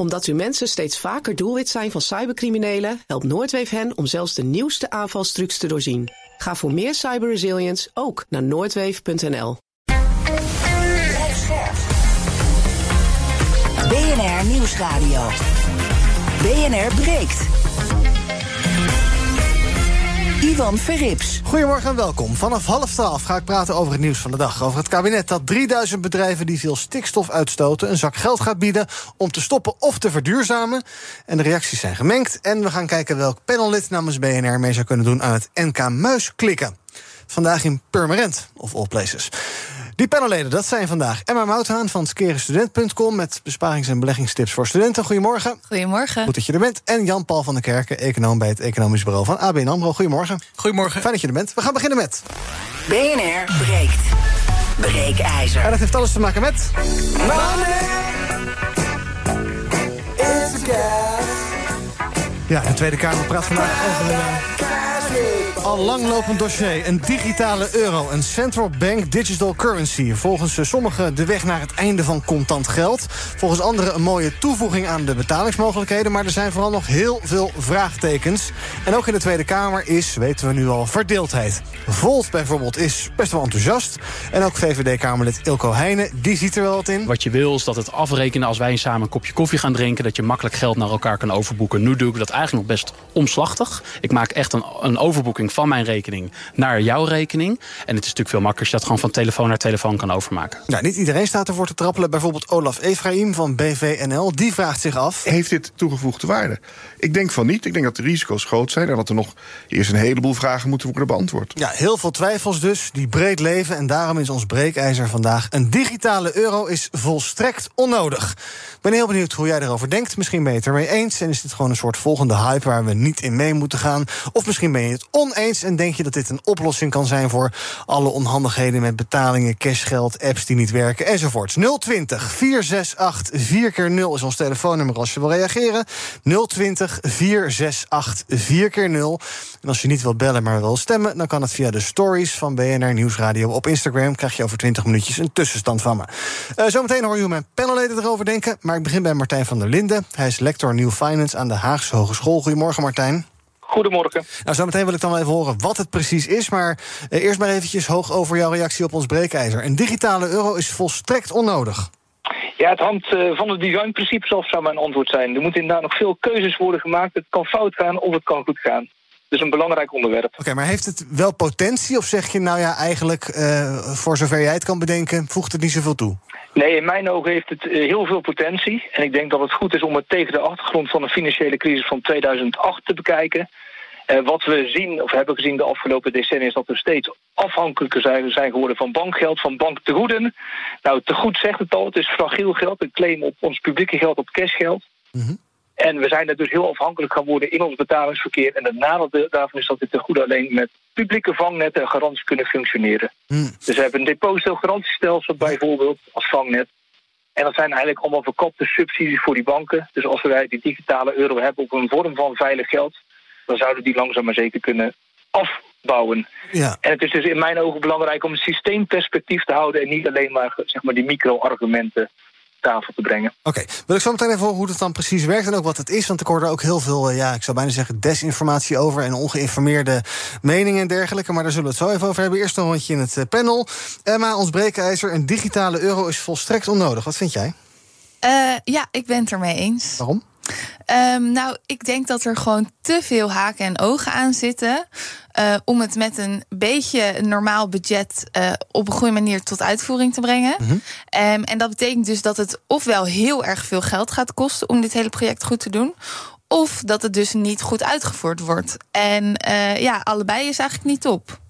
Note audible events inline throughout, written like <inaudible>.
Omdat uw mensen steeds vaker doelwit zijn van cybercriminelen, helpt Noordweef hen om zelfs de nieuwste aanvalstrucs te doorzien. Ga voor meer cyberresilience ook naar noordweef.nl. BNR Nieuwsradio. BNR breekt. Ivan Verrips. Goedemorgen en welkom. Vanaf half twaalf ga ik praten over het nieuws van de dag. Over het kabinet dat 3000 bedrijven die veel stikstof uitstoten... een zak geld gaat bieden om te stoppen of te verduurzamen. En de reacties zijn gemengd. En we gaan kijken welk panellid namens BNR mee zou kunnen doen... aan het NK Muis klikken. Vandaag in Purmerend, of all places. Die panelleden, dat zijn vandaag Emma Mouthaan van skerenstudent.com... met besparings- en beleggingstips voor studenten. Goedemorgen. Goedemorgen. Goed dat je er bent. En Jan-Paul van der Kerken, econoom bij het Economisch Bureau van ABN AMRO. Goedemorgen. Goedemorgen. Fijn dat je er bent. We gaan beginnen met... BNR breekt. Breekijzer. En dat heeft alles te maken met... Ja, de Tweede Kamer praat vandaag over eh, al langlopend dossier. Een digitale euro, een central bank digital currency. Volgens eh, sommigen de weg naar het einde van contant geld. Volgens anderen een mooie toevoeging aan de betalingsmogelijkheden. Maar er zijn vooral nog heel veel vraagtekens. En ook in de Tweede Kamer is, weten we nu al, verdeeldheid. Volt bijvoorbeeld is best wel enthousiast. En ook VVD-Kamerlid Ilko Heijnen, die ziet er wel wat in. Wat je wil is dat het afrekenen als wij samen een kopje koffie gaan drinken... dat je makkelijk geld naar elkaar kan overboeken. Nu doe ik dat eigenlijk nog best omslachtig. Ik maak echt een, een overboeking van mijn rekening naar jouw rekening. En het is natuurlijk veel makkelijker als je dat gewoon van telefoon naar telefoon kan overmaken. Nou, niet iedereen staat ervoor te trappelen. Bijvoorbeeld Olaf Efraim van BVNL. Die vraagt zich af... Heeft dit toegevoegde waarde? Ik denk van niet. Ik denk dat de risico's groot zijn... en dat er nog eerst een heleboel vragen moeten worden beantwoord. Ja, heel veel twijfels dus, die breed leven. En daarom is ons breekijzer vandaag... een digitale euro is volstrekt onnodig. Ik ben heel benieuwd hoe jij erover denkt. Misschien ben je het ermee eens en is dit gewoon een soort volgende hype... waar we niet in mee moeten gaan. Of misschien ben je het oneens en denk je dat dit een oplossing kan zijn... voor alle onhandigheden met betalingen, cashgeld, apps die niet werken enzovoorts. 020 468 4 keer 0 is ons telefoonnummer als je wil reageren. 020 468 4 keer 0 En als je niet wilt bellen, maar wil stemmen... dan kan het via de stories van BNR Nieuwsradio op Instagram. Krijg je over 20 minuutjes een tussenstand van me. Uh, zometeen hoor je hoe mijn panelleden erover denken. Maar ik begin bij Martijn van der Linden. Hij is lector New Finance aan de Haagse Hogeschool. Goedemorgen, Martijn. Goedemorgen. Nou, zometeen wil ik dan wel even horen wat het precies is. Maar eh, eerst maar eventjes hoog over jouw reactie op ons breekijzer. Een digitale euro is volstrekt onnodig. Ja, het hangt uh, van het designprincipes af, zou mijn antwoord zijn. Er moeten inderdaad nog veel keuzes worden gemaakt. Het kan fout gaan of het kan goed gaan. Dus een belangrijk onderwerp. Oké, maar heeft het wel potentie? Of zeg je nou ja, eigenlijk, uh, voor zover jij het kan bedenken, voegt het niet zoveel toe? Nee, in mijn ogen heeft het uh, heel veel potentie. En ik denk dat het goed is om het tegen de achtergrond van de financiële crisis van 2008 te bekijken. Uh, wat we zien, of hebben gezien de afgelopen decennia, is dat we steeds afhankelijker zijn, geworden van bankgeld, van banktegoeden. Nou, te goed zegt het al, het is fragiel geld, een claim op ons publieke geld, op cashgeld. Mm. En we zijn er dus heel afhankelijk gaan worden in ons betalingsverkeer. En het nadeel daarvan is dat dit te goed alleen met publieke vangnetten en garanties kunnen functioneren. Mm. Dus we hebben een depositogarantiestelsel bijvoorbeeld als vangnet. En dat zijn eigenlijk allemaal verkopte subsidies voor die banken. Dus als wij die digitale euro hebben op een vorm van veilig geld... dan zouden die langzaam maar zeker kunnen afbouwen. Ja. En het is dus in mijn ogen belangrijk om een systeemperspectief te houden... en niet alleen maar, zeg maar die micro-argumenten tafel te brengen. Oké, okay. wil ik zo meteen even horen hoe het dan precies werkt en ook wat het is. Want ik hoor er ook heel veel, ja, ik zou bijna zeggen, desinformatie over en ongeïnformeerde meningen en dergelijke. Maar daar zullen we het zo even over hebben. Eerst een rondje in het panel. Emma, ons breekijzer, een digitale euro is volstrekt onnodig. Wat vind jij? Uh, ja, ik ben het ermee eens. Waarom? Um, nou, ik denk dat er gewoon te veel haken en ogen aan zitten. Uh, om het met een beetje normaal budget uh, op een goede manier tot uitvoering te brengen. Mm -hmm. um, en dat betekent dus dat het ofwel heel erg veel geld gaat kosten om dit hele project goed te doen. Of dat het dus niet goed uitgevoerd wordt. En uh, ja, allebei is eigenlijk niet top.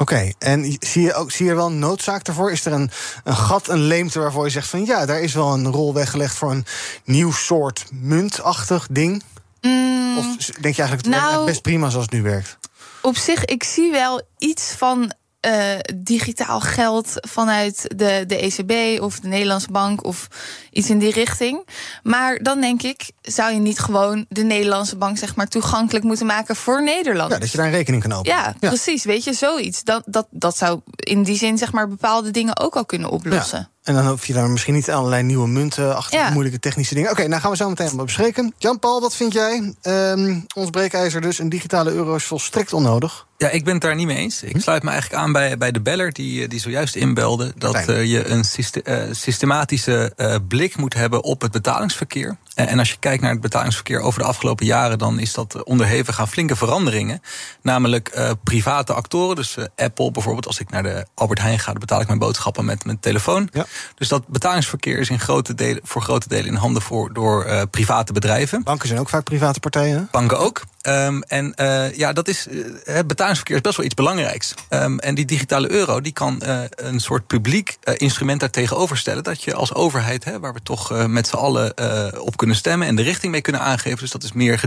Oké, okay, en zie je, ook, zie je wel een noodzaak ervoor? Is er een, een gat, een leemte waarvoor je zegt van ja, daar is wel een rol weggelegd voor een nieuw soort muntachtig ding? Mm, of denk je eigenlijk het nou, best prima zoals het nu werkt? Op zich, ik zie wel iets van uh, digitaal geld vanuit de, de ECB of de Nederlandse bank of iets in die richting. Maar dan denk ik, zou je niet gewoon de Nederlandse bank zeg maar toegankelijk moeten maken voor Nederland? Ja, dat je daar een rekening kan openen. Ja, ja. precies. Weet je, zoiets. Dat, dat, dat zou in die zin zeg maar bepaalde dingen ook al kunnen oplossen. Ja. En dan hoef je daar misschien niet allerlei nieuwe munten achter Ja. moeilijke technische dingen. Oké, nou gaan we zo meteen allemaal bespreken. Jan-Paul, wat vind jij? Ehm, ons breekijzer dus, een digitale euro is volstrekt onnodig. Ja, ik ben het daar niet mee eens. Ik sluit me eigenlijk aan bij, bij de beller die, eh, die zojuist inbelde. Dat eh, je een syste- eh, systematische blik moet hebben op het betalingsverkeer. En, en als je kijkt naar het betalingsverkeer over de afgelopen jaren, dan is dat onderhevig aan flinke veranderingen. Namelijk eh, private actoren. Dus Apple bijvoorbeeld, als ik naar de Albert Heijn ga, dan betaal ik mijn boodschappen met mijn telefoon. Ja. Dus dat betalingsverkeer is in grote delen, voor grote delen in handen voor, door eh, private bedrijven. Banken zijn ook vaak private partijen. hè? Banken ook. Ehm, en eh, ja, dat is, eh, het betalingsverkeer is best wel iets belangrijks. Ehm, en die digitale euro die kan eh, een soort publiek instrument daar tegenover stellen. Dat je als overheid, hè, waar we toch eh, met z'n allen eh, op kunnen stemmen en de richting mee kunnen aangeven. Dus dat is meer,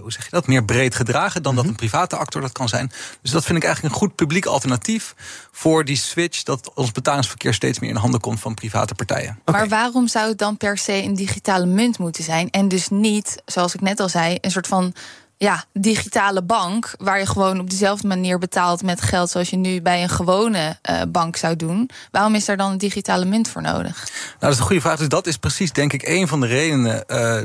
hoe zeg je dat, meer breed gedragen dan dat een private actor dat kan zijn. Dus dat vind ik eigenlijk een goed publiek alternatief voor die switch dat ons betalingsverkeer steeds meer in handen komt van private partijen. Maar waarom zou het dan per se een digitale munt moeten zijn? En dus niet, zoals ik net al zei, een soort van ja, digitale bank. Waar je gewoon op dezelfde manier betaalt met geld zoals je nu bij een gewone eh, bank zou doen. Waarom is daar dan een digitale munt voor nodig? Nou, dat is een goede vraag. Dus dat is precies, denk ik, een van de redenen, eh,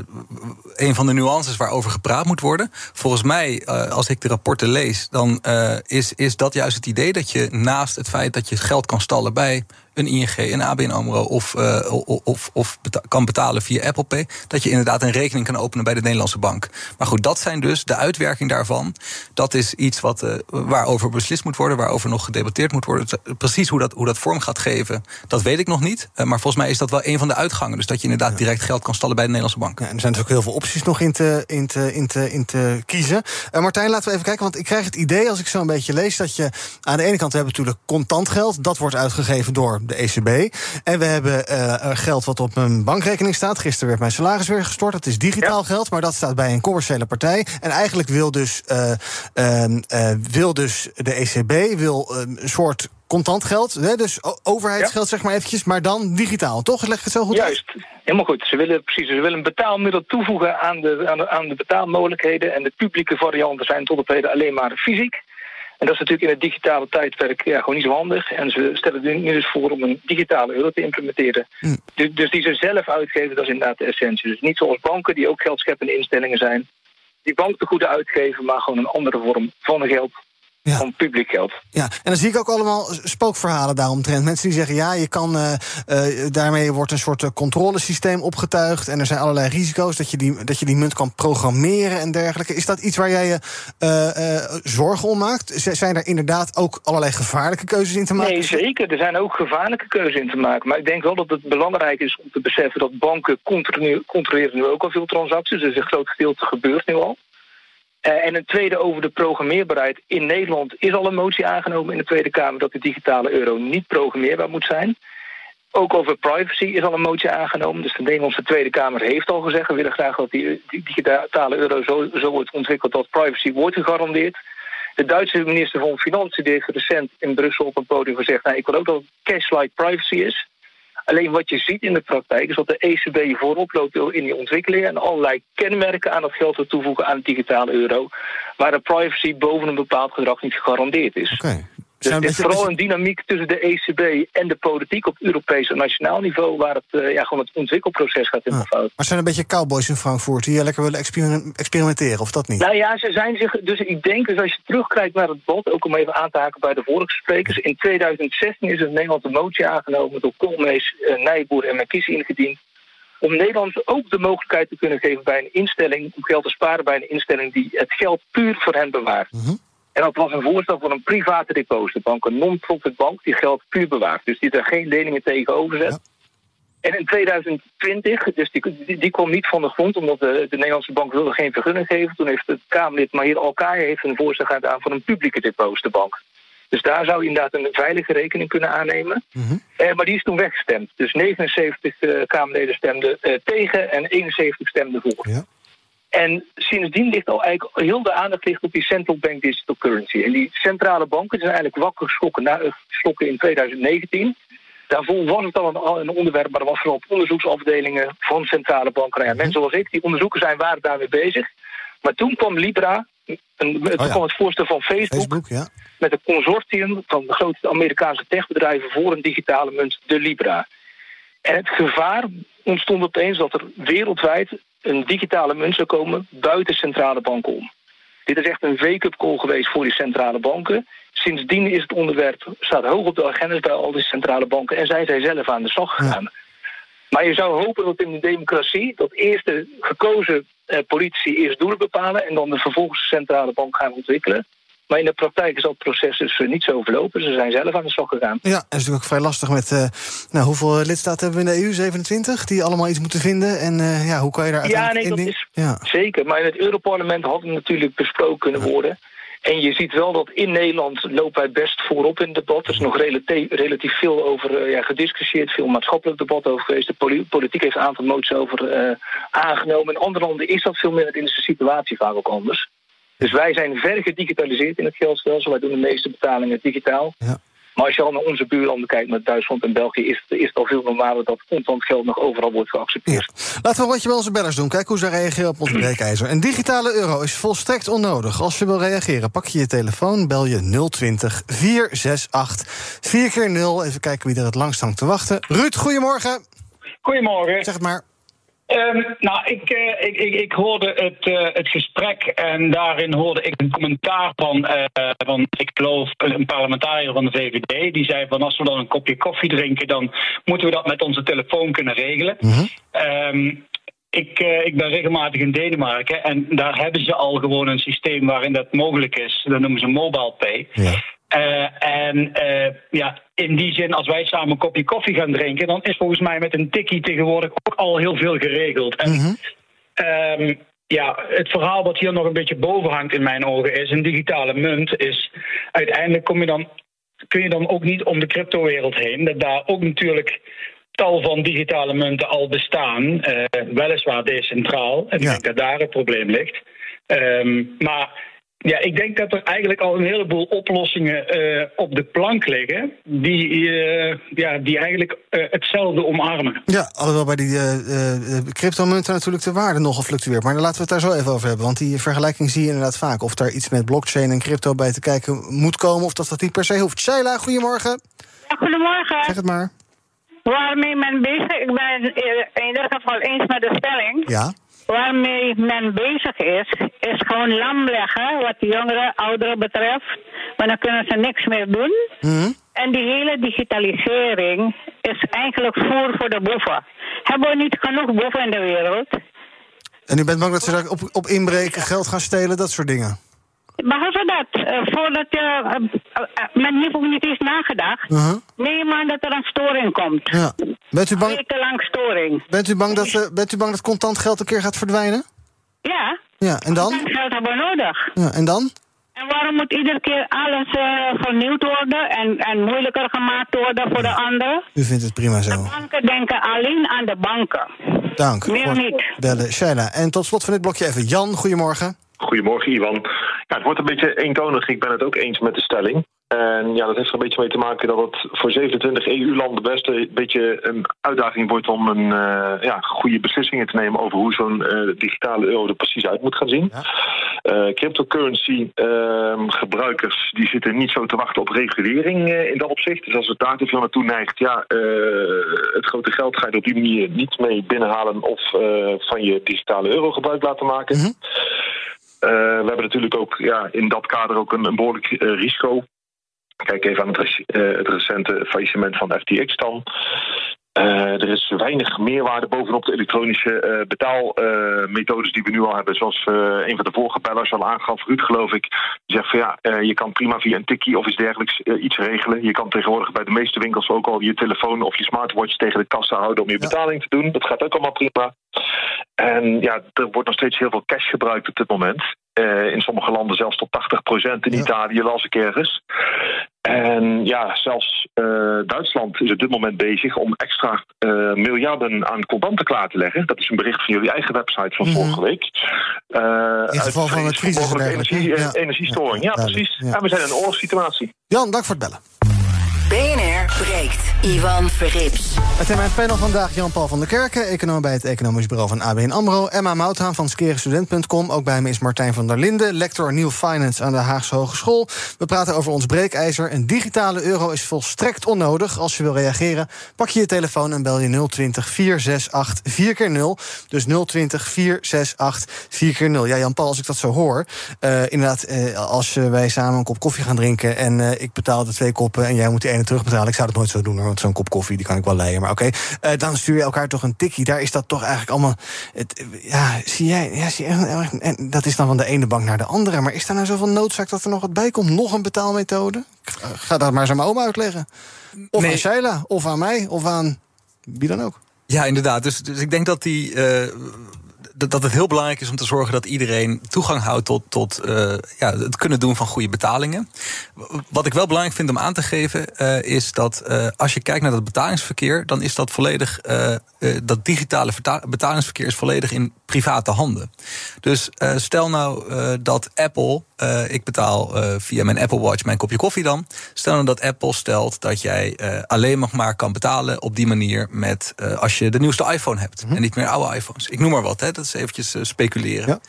een van de nuances waarover gepraat moet worden. Volgens mij, eh, als ik de rapporten lees, dan is, is dat juist het idee dat je naast het feit dat je geld kan stallen bij een ING, een ABN AMRO of, eh, of, of, beta- kan betalen via Apple Pay, dat je inderdaad een rekening kan openen bij de Nederlandse bank. Maar goed, dat zijn dus de uitwerking daarvan. Dat is iets wat, eh, waarover beslist moet worden, waarover nog gedebatteerd moet worden. Precies hoe dat, hoe dat vorm gaat geven, dat weet ik nog niet. Eh, maar volgens mij is dat wel een van de uitgangen. Dus dat je inderdaad direct geld kan stallen bij de Nederlandse bank. Ja, en er zijn dus ook heel veel opties nog in te, in te, in te, in te kiezen. Martijn, laten we even kijken. Want ik krijg het idee, als ik zo een beetje lees, dat je aan de ene kant we hebben natuurlijk contant geld. Dat wordt uitgegeven door de ECB. En we hebben eh, geld wat op een bankrekening staat. Gisteren werd mijn salaris weer gestort. Dat is digitaal geld, maar dat staat bij een commerciële partij. En eigenlijk wil dus, eh, ehm, eh, wil dus de ECB wil, ehm, een soort contant geld. Hè, dus overheidsgeld, zeg maar eventjes. Maar dan digitaal, toch? Leg ik het zo goed uit? Juist, helemaal goed. Ze willen precies, ze willen een betaalmiddel toevoegen aan de, aan de, aan de betaalmogelijkheden. En de publieke varianten zijn tot op heden alleen maar fysiek. En dat is natuurlijk in het digitale tijdperk ja, gewoon niet zo handig. En ze stellen er nu dus voor om een digitale euro te implementeren. Hm. Dus, dus die ze zelf uitgeven, dat is inderdaad de essentie. Dus niet zoals banken, die ook geldscheppende instellingen zijn. Die banktegoeden uitgeven, maar gewoon een andere vorm van geld. Ja. Van publiek geld. Ja, en dan zie ik ook allemaal spookverhalen daaromtrent. Mensen die zeggen, ja, je kan, eh, eh, daarmee wordt een soort eh, controlesysteem opgetuigd... en er zijn allerlei risico's dat je, die, dat je die munt kan programmeren en dergelijke. Is dat iets waar jij je zorgen om maakt? Z- zijn er inderdaad ook allerlei gevaarlijke keuzes in te maken? Nee, zeker. Er zijn ook gevaarlijke keuzes in te maken. Maar ik denk wel dat het belangrijk is om te beseffen dat banken controleren nu ook al veel transacties. Dus een groot gedeelte gebeurt nu al. Eh, en een tweede over de programmeerbaarheid. In Nederland is al een motie aangenomen in de Tweede Kamer dat de digitale euro niet programmeerbaar moet zijn. Ook over privacy is al een motie aangenomen. Dus de Nederlandse Tweede Kamer heeft al gezegd... we willen graag dat die, digitale euro zo, zo wordt ontwikkeld... dat privacy wordt gegarandeerd. De Duitse minister van Financiën heeft recent in Brussel op een podium gezegd... Nou, ik wil ook dat cash-like privacy is. Alleen wat je ziet in de praktijk is dat de ECB voorop loopt in die ontwikkelingen... en allerlei kenmerken aan het geld wil toevoegen aan de digitale euro... waar de privacy boven een bepaald gedrag niet gegarandeerd is. Oké. Dus een is vooral een dynamiek tussen de ECB en de politiek op Europees en nationaal niveau... waar het, eh, ja, gewoon het ontwikkelproces gaat helemaal Ah. fout. Maar zijn er een beetje cowboys in Frankfurt die lekker willen exper- experimenteren, of dat niet? Nou ja, ze zijn zich. Dus ik denk, dus als je terugkijkt naar het bod, ook om even aan te haken bij de vorige sprekers. In 2016 is in Nederland een motie aangenomen door Koolmees, eh, Nijboer en Merkies ingediend. Om Nederland ook de mogelijkheid te kunnen geven bij een instelling, om geld te sparen bij een instelling die het geld puur voor hen bewaart. Mhm. En dat was een voorstel van een private depositobank, een non-profit bank die geld puur bewaart. Dus die er geen leningen tegenover zet. Ja. En in 2020, dus die, die, die kwam niet van de grond, omdat de, de Nederlandse bank wilde geen vergunning geven. Toen heeft het Kamerlid Mahir Alkaya heeft een voorstel gedaan voor een publieke depositobank. Dus daar zou je inderdaad een veilige rekening kunnen aannemen. Mhm. Eh, maar die is toen weggestemd. Dus 79 eh, Kamerleden stemden eh, tegen en 71 stemden voor. Ja. En sindsdien ligt al eigenlijk heel de aandacht ligt op die central bank digital currency. En die centrale banken zijn eigenlijk wakker geschrokken, na, geschrokken in 2019. Daarvoor was het al een, onderwerp, maar er was vooral op onderzoeksafdelingen van centrale banken. Nou ja, mensen zoals ik, die onderzoekers zijn, waren daarmee bezig. Maar toen kwam Libra een, het, Oh ja. kwam het voorstel van Facebook, Facebook, ja. met een consortium van de grote Amerikaanse techbedrijven voor een digitale munt, de Libra. En het gevaar ontstond opeens dat er wereldwijd een digitale munt zou komen buiten centrale banken om. Dit is echt een wake-up call geweest voor die centrale banken. Sindsdien is het onderwerp staat hoog op de agendas bij al die centrale banken en zijn zij zelf aan de slag gegaan. Maar je zou hopen dat in de democratie dat eerst de gekozen eh, politici eerst doelen bepalen en dan de vervolgens de centrale bank gaan ontwikkelen. Maar in de praktijk is dat proces dus eh, niet zo verlopen. Ze zijn zelf aan de slag gegaan. Ja, dat is natuurlijk ook vrij lastig met... eh, nou, hoeveel lidstaten hebben we in de EU? 27? Die allemaal iets moeten vinden. En eh, ja, hoe kan je daar Ja, uiteindelijk... nee, in dat is Ja. zeker. Maar in het Europarlement had het natuurlijk besproken kunnen worden. En je ziet wel dat in Nederland lopen wij best voorop in het debat. Er is nog relati- relatief veel over eh, ja, gediscussieerd, veel maatschappelijk debat over geweest. De poli- politiek heeft een aantal moties over eh, aangenomen. In andere landen is dat veel minder. In de situatie vaak ook anders. Dus wij zijn ver gedigitaliseerd in het geldstelsel. Wij doen de meeste betalingen digitaal. Ja. Maar als je al naar onze buurlanden kijkt, met Duitsland en België, is, is het al veel normaler dat contant geld nog overal wordt geaccepteerd. Laten we een rondje bij onze bellers doen. Kijk hoe ze reageren op ons breekijzer. Een digitale euro is volstrekt onnodig. Als je wil reageren, pak je je telefoon, bel je 020 468 4 keer 0 Even kijken wie er het langst hangt te wachten. Ruud, goedemorgen. Goedemorgen. Zeg het maar. Ehm, nou, ik, eh, ik, ik, ik hoorde het, eh, het gesprek en daarin hoorde ik een commentaar van, eh, van, ik geloof, een parlementariër van de VVD. Die zei van als we dan een kopje koffie drinken, dan moeten we dat met onze telefoon kunnen regelen. Ehm, ik, ik ben regelmatig in Denemarken en daar hebben ze al gewoon een systeem waarin dat mogelijk is. Dat noemen ze mobile pay. En ja, in die zin, als wij samen een kopje koffie gaan drinken, dan is volgens mij met een tikkie tegenwoordig ook al heel veel geregeld. En ehm, ja, het verhaal wat hier nog een beetje boven hangt in mijn ogen is: een digitale munt is uiteindelijk kom je dan, kun je dan ook niet om de cryptowereld heen. Dat daar ook natuurlijk tal van digitale munten al bestaan, eh, weliswaar decentraal. En ik denk dat daar het probleem ligt. Ehm, maar ja, ik denk dat er eigenlijk al een heleboel oplossingen eh, op de plank liggen. die, eh, ja, die eigenlijk eh, hetzelfde omarmen. Ja, alhoewel bij die eh, eh, cryptomunten natuurlijk de waarde nogal fluctueert. Maar dan laten we het daar zo even over hebben. Want die vergelijking zie je inderdaad vaak. Of daar iets met blockchain en crypto bij te kijken moet komen... of dat dat niet per se hoeft. Sheila, goedemorgen. Ja, goedemorgen. Zeg het maar. Waarmee men bezig ik ben in ieder geval eens met de stelling. Ja. Waarmee men bezig is, is gewoon lam leggen wat de jongeren, ouderen betreft. Maar dan kunnen ze niks meer doen. En die hele digitalisering is eigenlijk voer voor de boeven. Hebben we niet genoeg boeven in de wereld? En u bent bang dat ze op, op inbreken, geld gaan stelen, dat soort dingen? Behalve dat, eh, voordat je. eh, eh, men heeft ook niet eens nagedacht. Uh-huh. Neem aan dat er een storing komt. Ja. Bent u bang, Wekenlang storing. bent u bang, dat, eh, bent u bang dat contant geld een keer gaat verdwijnen? Ja. Ja, en dan? Geld hebben we nodig. Ja, en dan? En waarom moet iedere keer alles eh, vernieuwd worden en, en moeilijker gemaakt worden voor de anderen? U vindt het prima zo. Banken denken alleen aan de banken. Dank. Meer niet. Bellen. Sheila. En tot slot van dit blokje even Jan, goedemorgen. Goedemorgen, Ivan. Ja, het wordt een beetje eentonig. Ik ben het ook eens met de stelling. En ja, dat heeft er een beetje mee te maken dat het voor 27 EU-landen best een beetje een uitdaging wordt om een, eh, ja, goede beslissingen te nemen over hoe zo'n eh, digitale euro er precies uit moet gaan zien. Eh, cryptocurrency ehm, gebruikers die zitten niet zo te wachten op regulering in dat opzicht. Dus als het daar te veel naartoe neigt, ja, het grote geld ga je er op die manier niet mee binnenhalen of van je digitale euro gebruik laten maken. Eh, we hebben natuurlijk ook ja, in dat kader ook een, een behoorlijk eh, risico. Kijk even aan het, eh, het recente faillissement van FTX dan. Eh, er is weinig meerwaarde bovenop de elektronische eh, betaalmethodes die we nu al hebben. Zoals een van de vorige bellers al aangaf, Ruud geloof ik. Die zegt van ja, je kan prima via een tikkie of iets dergelijks iets regelen. Je kan tegenwoordig bij de meeste winkels ook al je telefoon of je smartwatch tegen de kassa houden om je betaling te doen. Dat gaat ook allemaal prima. En ja, er wordt nog steeds heel veel cash gebruikt op dit moment. In sommige landen zelfs tot 80% in Italië las ik ergens. En ja, zelfs eh, Duitsland is op dit moment bezig om extra eh, miljarden aan contanten klaar te leggen. Dat is een bericht van jullie eigen website van vorige week. Eh, In het geval uit van voor crisis mogelijke energie, energiestoring. Ja, duidelijk, precies. ja. En we zijn in een oorlogssituatie. Jan, dank voor het bellen. BNR breekt. Ivan Verrips. Het in mijn panel vandaag Jan-Paul van der Kerken, econoom bij het Economisch Bureau van ABN AMRO. Emma Mouthaan van skerenstudent.com. Ook bij me is Martijn van der Linden, lector New Finance aan de Haagse Hogeschool. We praten over ons breekijzer. Een digitale euro is volstrekt onnodig. Als je wil reageren, pak je je telefoon en bel je 020 468 4 keer 0 Dus 020 468 4 keer 0 Ja, Jan-Paul, als ik dat zo hoor. Uh, inderdaad, uh, als wij samen een kop koffie gaan drinken en ik betaal de twee koppen en jij moet die ene terugbetalen. Ik zou dat nooit zo doen hoor, want zo'n kop koffie die kan ik wel leiden. Maar oké, okay. dan stuur je elkaar toch een tikkie. Daar is dat toch eigenlijk allemaal. Het, ja, zie jij, ja, zie je, en dat is dan van de ene bank naar de andere. Maar is daar nou zoveel noodzaak dat er nog wat bij komt? Nog een betaalmethode? Ga dat maar eens aan mijn oma uitleggen. Of nee. aan Sheila, of aan mij, of aan wie dan ook. Ja, inderdaad. Dus, dus ik denk dat die. Uh, dat het heel belangrijk is om te zorgen dat iedereen toegang houdt tot, tot uh, ja, het kunnen doen van goede betalingen. Wat ik wel belangrijk vind om aan te geven, uh, is dat uh, als je kijkt naar dat betalingsverkeer, dan is dat volledig, dat digitale betalingsverkeer is volledig in private handen. Dus stel nou dat Apple, ik betaal via mijn Apple Watch mijn kopje koffie dan. Stel nou dat Apple stelt dat jij alleen nog maar kan betalen op die manier met als je de nieuwste iPhone hebt mm -hmm. en niet meer oude iPhones. Ik noem maar wat, hè. Dat is eventjes speculeren. Ja.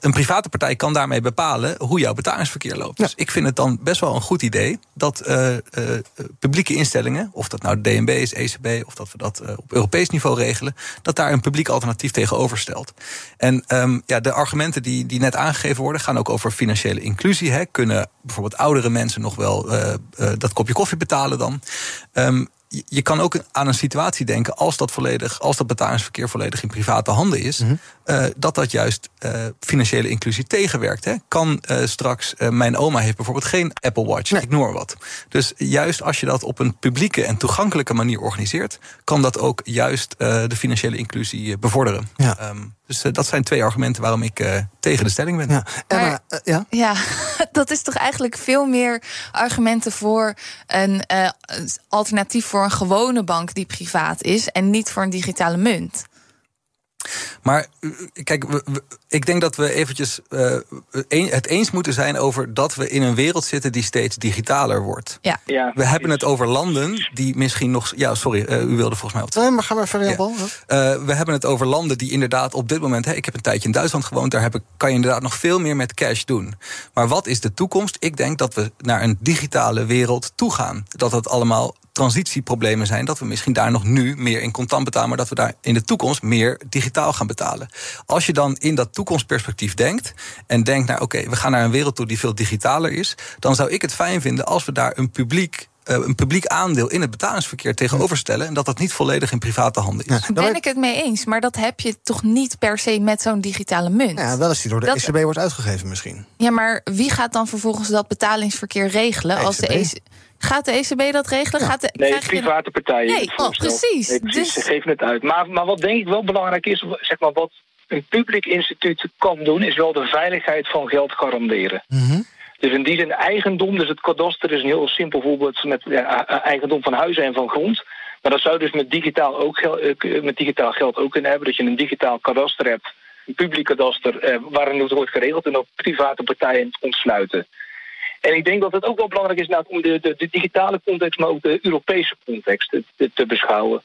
Een private partij kan daarmee bepalen hoe jouw betalingsverkeer loopt. Ja. Dus ik vind het dan best wel een goed idee dat uh, uh, publieke instellingen, of dat nou de DNB is, ECB, of dat we dat op Europees niveau regelen, dat daar een publiek alternatief tegenover stelt. En um, ja, de argumenten die, die net aangegeven worden, gaan ook over financiële inclusie. Hè. Kunnen bijvoorbeeld oudere mensen nog wel dat kopje koffie betalen dan? Um, je kan ook aan een situatie denken als dat volledig, als dat betalingsverkeer volledig in private handen is, mm -hmm. uh, dat dat juist uh, financiële inclusie tegenwerkt. Hè. Kan uh, straks, mijn oma heeft bijvoorbeeld geen Apple Watch, nee. ik noem wat. Dus juist als je dat op een publieke en toegankelijke manier organiseert, kan dat ook juist de financiële inclusie bevorderen. Ja. Um, dus dat zijn twee argumenten waarom ik tegen de stelling ben. Ja. Emma, ja? ja, <laughs> dat is toch eigenlijk veel meer argumenten voor een alternatief voor een gewone bank die privaat is en niet voor een digitale munt. Maar kijk, we, we, ik denk dat we eventjes uh, een, het eens moeten zijn over dat we in een wereld zitten die steeds digitaler wordt. Ja. ja we hebben het over landen die misschien nog. Ja, sorry, uh, u wilde volgens mij wat. Nee, maar ga maar verder, ja. uh, we hebben het over landen die inderdaad op dit moment. Hè, ik heb een tijdje in Duitsland gewoond, daar heb ik, kan je inderdaad nog veel meer met cash doen. Maar wat is de toekomst? Ik denk dat we naar een digitale wereld toe gaan. Dat het allemaal transitieproblemen zijn, dat we misschien daar nog nu meer in contant betalen, maar dat we daar in de toekomst meer digitaal gaan betalen. Als je dan in dat toekomstperspectief denkt en denkt naar oké, okay, we gaan naar een wereld toe die veel digitaler is, dan zou ik het fijn vinden als we daar een publiek uh, een publiek aandeel in het betalingsverkeer tegenover stellen. En dat dat niet volledig in private handen is. Daar ben ik het mee eens. Maar dat heb je toch niet per se met zo'n digitale munt. Ja, wel als die door de dat... ECB wordt uitgegeven misschien. Ja, maar wie gaat dan vervolgens dat betalingsverkeer regelen? De als de ECB. Gaat de ECB dat regelen? Ja. Gaat de, nee, private partijen. Nee, oh, precies. Nee, precies. Dus... Ze geven het uit. Maar, maar wat denk ik wel belangrijk is, zeg maar, wat een publiek instituut kan doen, is wel de veiligheid van geld garanderen. Mm -hmm. Dus in die zin eigendom, dus het kadaster is een heel simpel voorbeeld met ja, eigendom van huizen en van grond. Maar dat zou dus met digitaal, ook geld, met digitaal geld ook kunnen hebben. Dat je een digitaal kadaster hebt, een publiek kadaster, eh, waarin het wordt geregeld en ook private partijen ontsluiten. En ik denk dat het ook wel belangrijk is nou, om de, de, de, digitale context, maar ook de Europese context te, te beschouwen.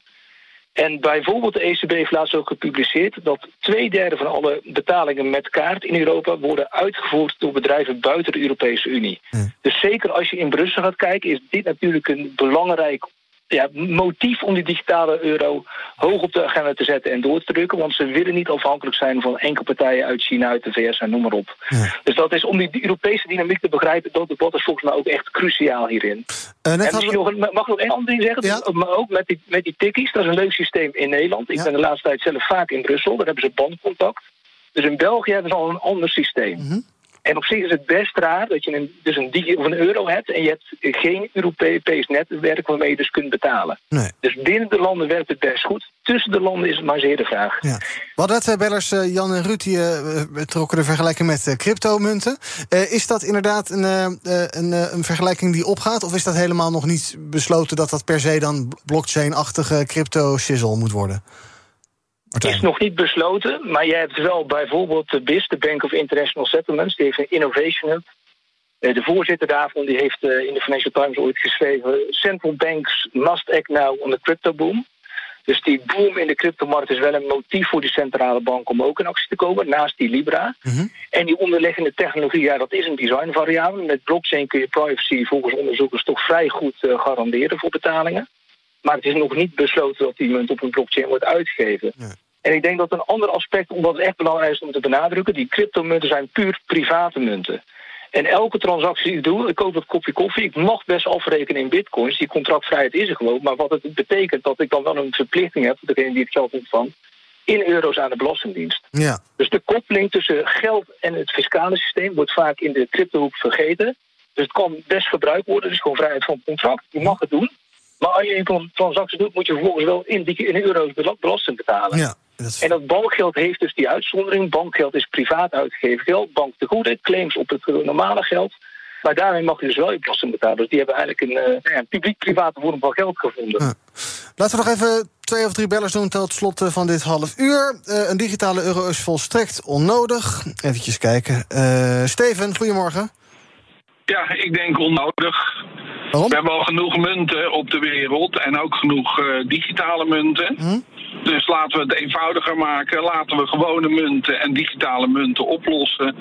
En bijvoorbeeld de ECB heeft laatst ook gepubliceerd dat twee derde van alle betalingen met kaart in Europa worden uitgevoerd door bedrijven buiten de Europese Unie. Dus zeker als je in Brussel gaat kijken, is dit natuurlijk een belangrijk ja, motief om die digitale euro hoog op de agenda te zetten en door te drukken. Want ze willen niet afhankelijk zijn van enkele partijen uit China, uit de VS en noem maar op. Ja. Dus dat is om die Europese dynamiek te begrijpen, dat debat is volgens mij ook echt cruciaal hierin. Uh, en misschien nog, mag ik nog één ander ding zeggen? Ja? Maar ook met die, met die tikkies, dat is een leuk systeem in Nederland. Ik Ja. ben de laatste tijd zelf vaak in Brussel, daar hebben ze bandcontact. Dus in België hebben ze al een ander systeem. Mhm. En op zich is het best raar dat je een, dus een, digi- of een euro hebt en je hebt geen Europees netwerk waarmee je dus kunt betalen. Nee. Dus binnen de landen werkt het best goed. Tussen de landen is het maar zeer de vraag. Ja. Hadden net twee bellers, eh, Jan en Ruud, die eh, trokken de vergelijking met eh, cryptomunten. Eh, is dat inderdaad een, eh, eh, een, eh, een vergelijking die opgaat? Of is dat helemaal nog niet besloten dat dat per se dan blockchain-achtige crypto-shizzle moet worden? Martijn. Is nog niet besloten, maar je hebt wel bijvoorbeeld de BIS, de Bank of International Settlements, die heeft een Innovation Hub. Eh, de voorzitter daarvan die heeft eh, in de Financial Times ooit geschreven... Central banks must act now on the crypto boom. Dus die boom in de cryptomarkt is wel een motief voor die centrale bank om ook in actie te komen, naast die Libra. En die onderliggende technologie, ja, dat is een designvariabele. Met blockchain kun je privacy volgens onderzoekers toch vrij goed eh, garanderen voor betalingen. Maar het is nog niet besloten dat die munt op een blockchain wordt uitgegeven. En ik denk dat een ander aspect, omdat het echt belangrijk is om te benadrukken, die cryptomunten zijn puur private munten. En elke transactie die ik doe, ik koop een kopje koffie, ik mag best afrekenen in bitcoins. Die contractvrijheid is er gewoon. Maar wat het betekent dat ik dan wel een verplichting heb, voor degene die het geld ontvangt, in euro's aan de Belastingdienst. Ja. Dus de koppeling tussen geld en het fiscale systeem wordt vaak in de cryptohoek vergeten. Dus het kan best gebruikt worden. Is gewoon vrijheid van contract. Je mag het doen. Maar als je een transactie doet, moet je vervolgens wel in, die, in euro's bela- belasting betalen. Ja, dat is- En dat bankgeld heeft dus die uitzondering. Bankgeld is privaat uitgegeven geld. Bank te goede, claims op het normale geld. Maar daarmee mag je dus wel je belasting betalen. Dus die hebben eigenlijk een, eh, een publiek-private vorm van geld gevonden. Laten we nog even twee of drie bellers doen tot slot eh, van dit half uur. Eh, een digitale euro is volstrekt onnodig. Even kijken. Steven, goedemorgen. Ja, ik denk onnodig. We hebben al genoeg munten op de wereld en ook genoeg eh, digitale munten. Dus laten we het eenvoudiger maken. Laten we gewone munten en digitale munten oplossen.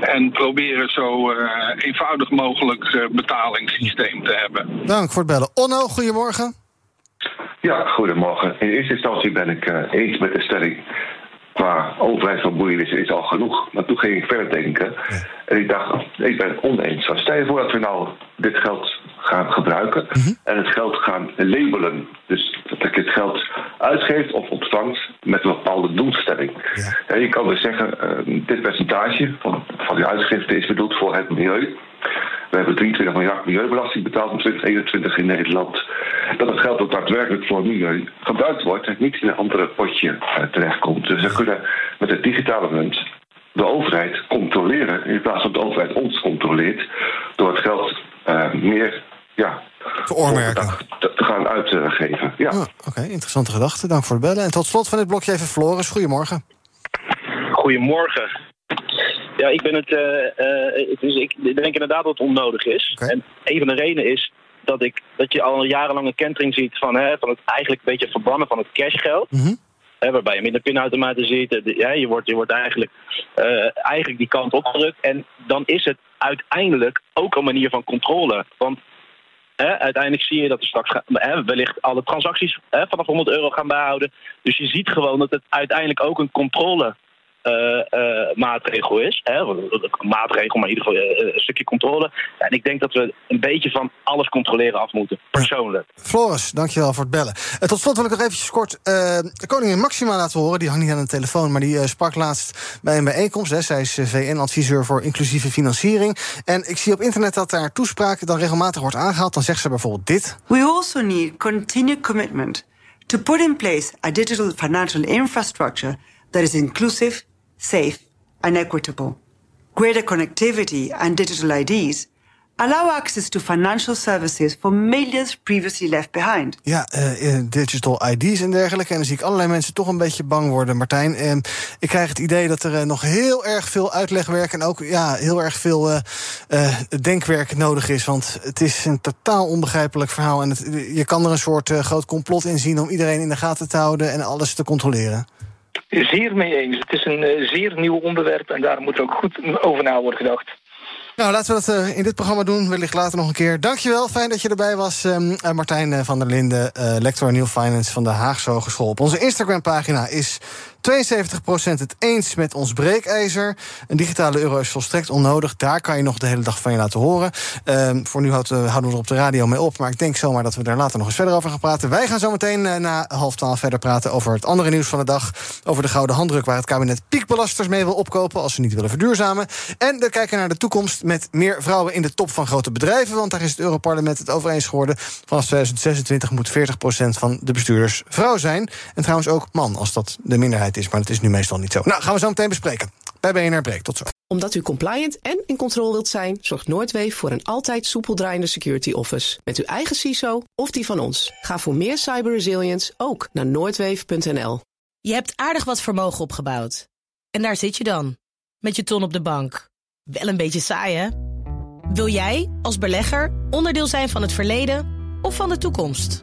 En proberen zo eh, eenvoudig mogelijk eh, betalingssysteem te hebben. Dank voor het bellen. Onno, goedemorgen. Ja, goedemorgen. In eerste instantie ben ik eh, eens met de stelling. Qua overheidsvermoeienis is al genoeg. Maar toen ging ik verder denken. En ik dacht, ik ben oneens. Stel je voor dat we nou dit geld gaan gebruiken. En het geld gaan labelen. Dus dat ik het geld uitgeeft of ontvangt met een bepaalde doelstelling. Ja, je kan dus zeggen, eh, dit percentage van, van die uitgifte is bedoeld voor het milieu. We hebben 23 miljard milieubelasting betaald in 2021 in Nederland. Dat het geld ook daadwerkelijk voor het milieu gebruikt wordt en niet in een andere potje eh, terechtkomt. Dus we kunnen met het digitale munt de overheid controleren in plaats van de overheid ons controleert door het geld eh, meer ja, te oormerken. Te, te gaan uitgeven. Ja. Ah, Oké, interessante gedachte. Dank voor het bellen. En tot slot van dit blokje even Floris. Goedemorgen. Goedemorgen. Ja, ik ben het. eh, eh, dus ik denk inderdaad dat het onnodig is. En een van de redenen is dat, ik, dat je al jarenlang een kentering ziet van, hè, van het eigenlijk een beetje verbannen van het cashgeld. Hè, waarbij je minder pinautomaten ziet. eh, de- ja, je, wordt, je wordt eigenlijk, eh, eigenlijk die kant opgedrukt. En dan is het uiteindelijk ook een manier van controle. Want hè, uiteindelijk zie je dat er straks hè, wellicht alle transacties vanaf 100 euro gaan bijhouden. Dus je ziet gewoon dat het uiteindelijk ook een controle eh, eh, maatregel is. Hè? Een maatregel, maar in ieder geval eh, een stukje controle. Ja, en ik denk dat we een beetje van alles controleren af moeten, persoonlijk. Floris, dankjewel voor het bellen. En tot slot wil ik nog eventjes kort eh, de koningin Maxima laten horen. Die hangt niet aan de telefoon, maar die eh, sprak laatst bij een bijeenkomst. Hè. Zij is eh, VN-adviseur voor inclusieve financiering. En ik zie op internet dat haar toespraak dan regelmatig wordt aangehaald. Dan zegt ze bijvoorbeeld dit. We also need continued commitment to put in place a digital financial infrastructure that is inclusive, safe, and equitable. Greater connectivity and digital IDs allow access to financial services for millions previously left behind. Ja, eh, eh, digital ID's en dergelijke. En dan zie ik allerlei mensen toch een beetje bang worden, Martijn. Eh, ik krijg het idee dat er eh, nog heel erg veel uitlegwerk... en ook ja, heel erg veel denkwerk nodig is. Want het is een totaal onbegrijpelijk verhaal. En het, je kan er een soort groot complot in zien... om iedereen in de gaten te houden en alles te controleren. Zeer mee eens. Het is een eh, zeer nieuw onderwerp en daar moet er ook goed over na worden gedacht. Nou, laten we dat eh, in dit programma doen. Wellicht later nog een keer. Dankjewel, fijn dat je erbij was. ehm, eh, Martijn van der Linden, lector New Finance van de Haagse Hogeschool. Op onze Instagram-pagina is 72% het eens met ons breekijzer. Een digitale euro is volstrekt onnodig. Daar kan je nog de hele dag van je laten horen. Ehm, voor nu houden we, houden we er op de radio mee op. Maar ik denk zomaar dat we daar later nog eens verder over gaan praten. Wij gaan zo meteen eh, na half twaalf verder praten over het andere nieuws van de dag. Over de gouden handdruk waar het kabinet piekbelasters mee wil opkopen... als ze niet willen verduurzamen. En we kijken naar de toekomst met meer vrouwen in de top van grote bedrijven. Want daar is het Europarlement het over eens geworden. Vanaf 2026 moet 40% van de bestuurders vrouw zijn. En trouwens ook man, als dat de minderheid is. Maar dat is nu meestal niet zo. Nou, gaan we zo meteen bespreken. Bij BNR Break. Tot zo. Omdat u compliant en in controle wilt zijn, zorgt Noordweef voor een altijd soepel draaiende security office. Met uw eigen CISO of die van ons. Ga voor meer cyber resilience ook naar noordweef.nl. Je hebt aardig wat vermogen opgebouwd. En daar zit je dan, met je ton op de bank. Wel een beetje saai, hè? Wil jij, als belegger, onderdeel zijn van het verleden of van de toekomst?